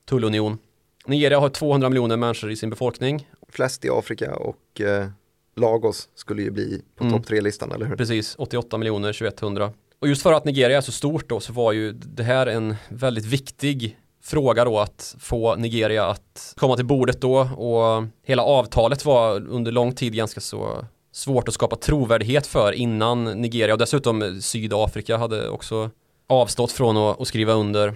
tullunion. Nigeria har 200 miljoner människor i sin befolkning. Flest i Afrika och eh, Lagos skulle ju bli på mm. topp tre-listan, eller hur? Precis, 88 miljoner 2100. Och just för att Nigeria är så stort då så var ju det här en väldigt viktig fråga då att få Nigeria att komma till bordet då och hela avtalet var under lång tid ganska så svårt att skapa trovärdighet för innan Nigeria och dessutom Sydafrika hade också avstått från att, att skriva under.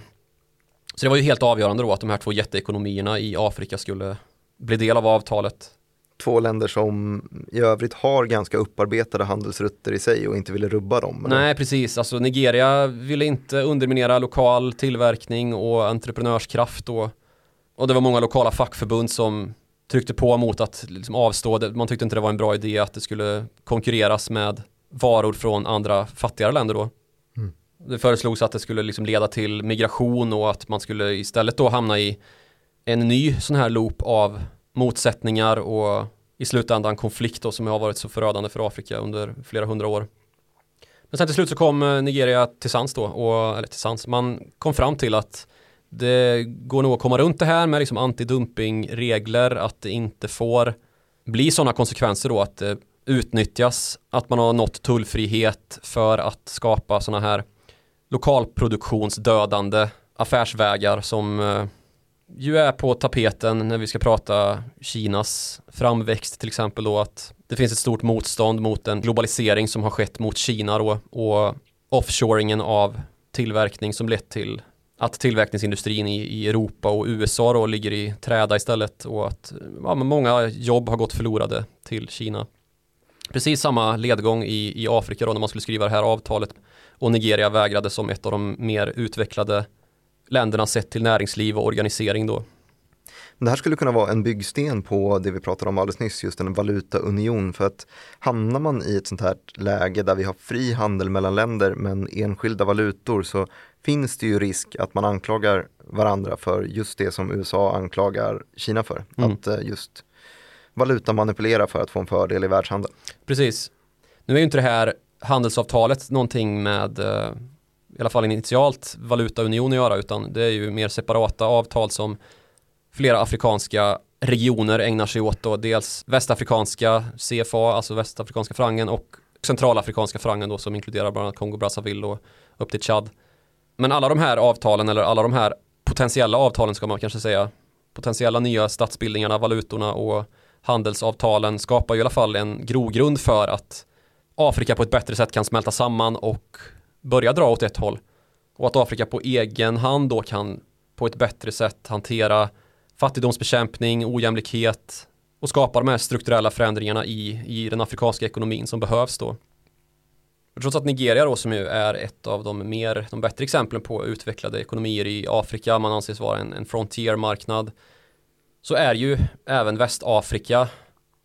Så det var ju helt avgörande då att de här två jätteekonomierna i Afrika skulle bli del av avtalet. Två länder som i övrigt har ganska upparbetade handelsrutter i sig och inte ville rubba dem. Eller? Nej, precis. Alltså Nigeria ville inte underminera lokal tillverkning och entreprenörskraft och, och det var många lokala fackförbund som tryckte på mot att liksom avstå. Man tyckte inte det var en bra idé att det skulle konkurreras med varor från andra fattigare länder då. Mm. Det föreslogs att det skulle liksom leda till migration och att man skulle istället då hamna i en ny sån här loop av motsättningar och i slutändan konflikt då, som har varit så förödande för Afrika under flera hundra år. Men sen till slut så kom eh, Nigeria till sans då, och, eller till sans, man kom fram till att det går nog att komma runt det här med liksom antidumpingregler, att det inte får bli sådana konsekvenser då att det utnyttjas, att man har nått tullfrihet för att skapa sådana här lokalproduktionsdödande affärsvägar som eh, ju är på tapeten när vi ska prata Kinas framväxt till exempel då att det finns ett stort motstånd mot den globalisering som har skett mot Kina då och offshoringen av tillverkning som lett till att tillverkningsindustrin i, i Europa och USA då ligger i träda istället och att ja, många jobb har gått förlorade till Kina. Precis samma ledgång i, i Afrika då när man skulle skriva det här avtalet och Nigeria vägrade som ett av de mer utvecklade länderna sett till näringsliv och organisering då. Det här skulle kunna vara en byggsten på det vi pratade om alldeles nyss, just en valutaunion. För att hamnar man i ett sånt här läge där vi har fri handel mellan länder men enskilda valutor så finns det ju risk att man anklagar varandra för just det som USA anklagar Kina för. Mm. Att eh, just valutamanipulera för att få en fördel i världshandeln. Precis. Nu är ju inte det här handelsavtalet någonting med eh, i alla fall initialt valutaunion att göra utan det är ju mer separata avtal som flera afrikanska regioner ägnar sig åt då dels västafrikanska CFA, alltså västafrikanska frangen och centralafrikanska frangen då som inkluderar bland annat Kongo Brazzaville och upp till Chad. Men alla de här avtalen eller alla de här potentiella avtalen ska man kanske säga potentiella nya statsbildningarna, valutorna och handelsavtalen skapar ju i alla fall en grogrund för att Afrika på ett bättre sätt kan smälta samman och börja dra åt ett håll. Och att Afrika på egen hand då kan på ett bättre sätt hantera fattigdomsbekämpning, ojämlikhet och skapa de här strukturella förändringarna i, i den afrikanska ekonomin som behövs då. Trots att Nigeria då som ju är ett av de mer, de bättre exemplen på utvecklade ekonomier i Afrika, man anses vara en, en frontiermarknad, så är ju även Västafrika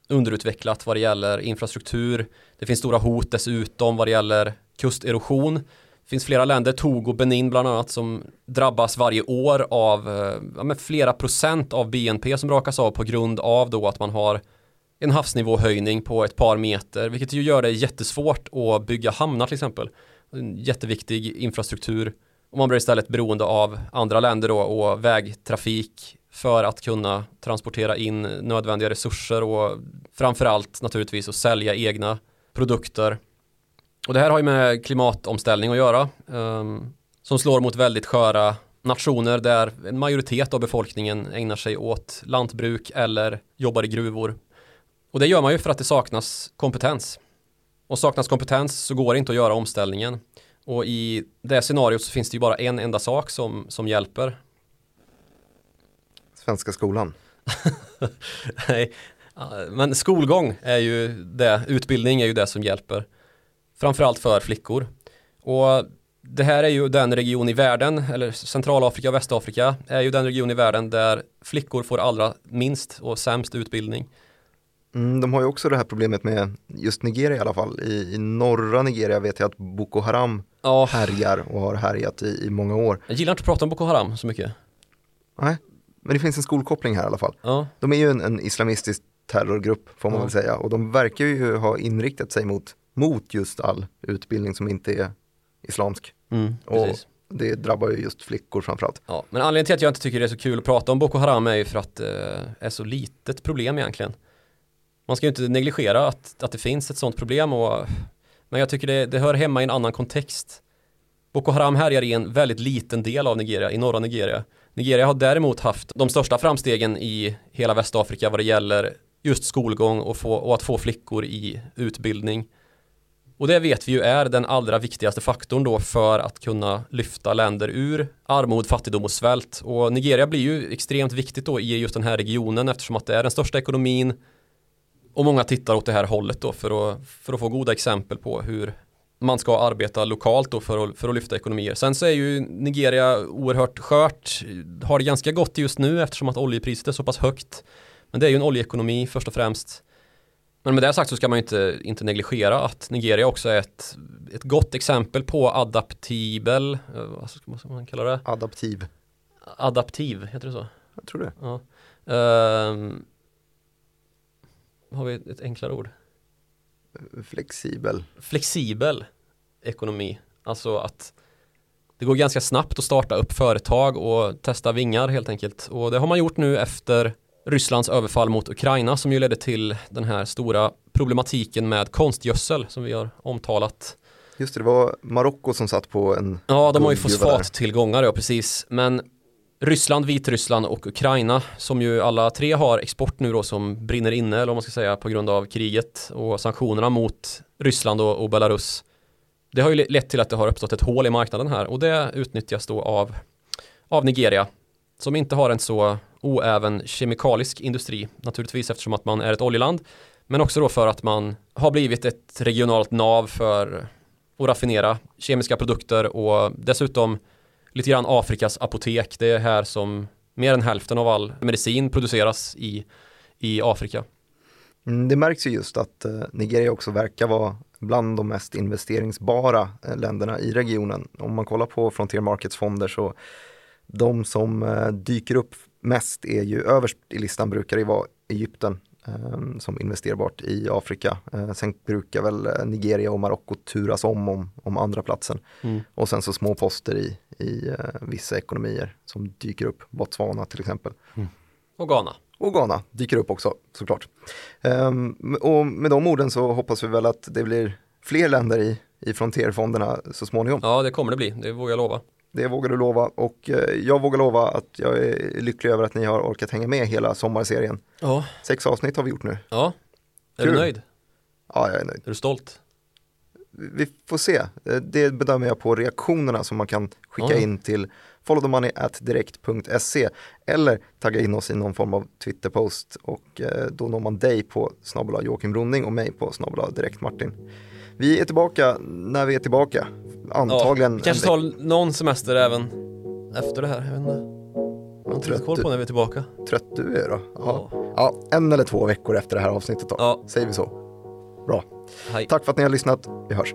underutvecklat vad det gäller infrastruktur. Det finns stora hot dessutom vad det gäller kusterosion. Det finns flera länder, Togo, Benin bland annat, som drabbas varje år av eh, ja, flera procent av BNP som rakas av på grund av då att man har en havsnivåhöjning på ett par meter, vilket ju gör det jättesvårt att bygga hamnar till exempel. En jätteviktig infrastruktur. Och man blir istället beroende av andra länder då och vägtrafik för att kunna transportera in nödvändiga resurser och framförallt naturligtvis att sälja egna produkter och det här har ju med klimatomställning att göra. Um, som slår mot väldigt sköra nationer där en majoritet av befolkningen ägnar sig åt lantbruk eller jobbar i gruvor. Och det gör man ju för att det saknas kompetens. Och saknas kompetens så går det inte att göra omställningen. Och i det scenariot så finns det ju bara en enda sak som, som hjälper. Svenska skolan. Nej, men skolgång är ju det, utbildning är ju det som hjälper. Framförallt för flickor. Och det här är ju den region i världen, eller Centralafrika och Västafrika, är ju den region i världen där flickor får allra minst och sämst utbildning. Mm, de har ju också det här problemet med just Nigeria i alla fall. I, i norra Nigeria vet jag att Boko Haram ja. härjar och har härjat i, i många år. Jag gillar inte att prata om Boko Haram så mycket. Nej, men det finns en skolkoppling här i alla fall. Ja. De är ju en, en islamistisk terrorgrupp får man ja. väl säga och de verkar ju ha inriktat sig mot, mot just all utbildning som inte är islamsk. Mm, och det drabbar ju just flickor framförallt. Ja, men anledningen till att jag inte tycker det är så kul att prata om Boko Haram är ju för att det eh, är så litet problem egentligen. Man ska ju inte negligera att, att det finns ett sånt problem och men jag tycker det, det hör hemma i en annan kontext. Boko Haram härjar i en väldigt liten del av Nigeria, i norra Nigeria. Nigeria har däremot haft de största framstegen i hela Västafrika vad det gäller just skolgång och, få, och att få flickor i utbildning. Och det vet vi ju är den allra viktigaste faktorn då för att kunna lyfta länder ur armod, fattigdom och svält. Och Nigeria blir ju extremt viktigt då i just den här regionen eftersom att det är den största ekonomin och många tittar åt det här hållet då för att, för att få goda exempel på hur man ska arbeta lokalt då för att, för att lyfta ekonomier. Sen så är ju Nigeria oerhört skört, har det ganska gott just nu eftersom att oljepriset är så pass högt. Men det är ju en oljeekonomi först och främst. Men med det sagt så ska man inte, inte negligera att Nigeria också är ett, ett gott exempel på adaptibel, eh, vad ska man kalla det? Adaptiv. Adaptiv, heter det så? Jag tror det. Ja. Uh, har vi ett enklare ord? Flexibel. Flexibel ekonomi. Alltså att det går ganska snabbt att starta upp företag och testa vingar helt enkelt. Och det har man gjort nu efter Rysslands överfall mot Ukraina som ju ledde till den här stora problematiken med konstgödsel som vi har omtalat. Just det, det var Marocko som satt på en Ja, de har ju fosfattillgångar, ja precis. Men Ryssland, Vitryssland och Ukraina som ju alla tre har export nu då som brinner inne eller om man ska säga på grund av kriget och sanktionerna mot Ryssland och, och Belarus. Det har ju lett till att det har uppstått ett hål i marknaden här och det utnyttjas då av, av Nigeria som inte har en så oäven kemikalisk industri naturligtvis eftersom att man är ett oljeland men också då för att man har blivit ett regionalt nav för att raffinera kemiska produkter och dessutom lite grann Afrikas apotek. Det är här som mer än hälften av all medicin produceras i, i Afrika. Mm, det märks ju just att eh, Nigeria också verkar vara bland de mest investeringsbara eh, länderna i regionen. Om man kollar på Frontier Markets fonder så de som eh, dyker upp mest är ju överst i listan brukar det vara Egypten Ehm, som investerbart i Afrika. Ehm, sen brukar väl eh, Nigeria och Marocko turas om, om om andra platsen. Mm. Och sen så små poster i, i vissa ekonomier som dyker upp, Botswana till exempel. Mm. Och Ghana. Och Ghana dyker upp också såklart. Um, och med de orden så hoppas vi väl att det blir fler länder i, i frontierfonderna så småningom. Ja, det kommer det bli, det vågar jag lova. Det vågar du lova och eh, jag vågar lova att jag är lycklig över att ni har orkat hänga med hela sommarserien. Ja. Sex avsnitt har vi gjort nu. Ja. Är Kul. du nöjd? Ja, jag är nöjd. Är du stolt? Vi får se. Eh, det bedömer jag på reaktionerna som man kan skicka ja. in till followthemoney.direkt.se eller tagga in oss i någon form av Twitterpost och eh, då når man dig på snabel Joakim Ronning och mig på snabel direkt Martin. Vi är tillbaka när vi är tillbaka. Antagligen. Ja, kanske tar någon semester även efter det här. Jag vet inte. Jag har trött koll på när vi är tillbaka. Trött du är då? Ja. ja. en eller två veckor efter det här avsnittet då. Ja. Säger vi så. Bra. Hej. Tack för att ni har lyssnat. Vi hörs.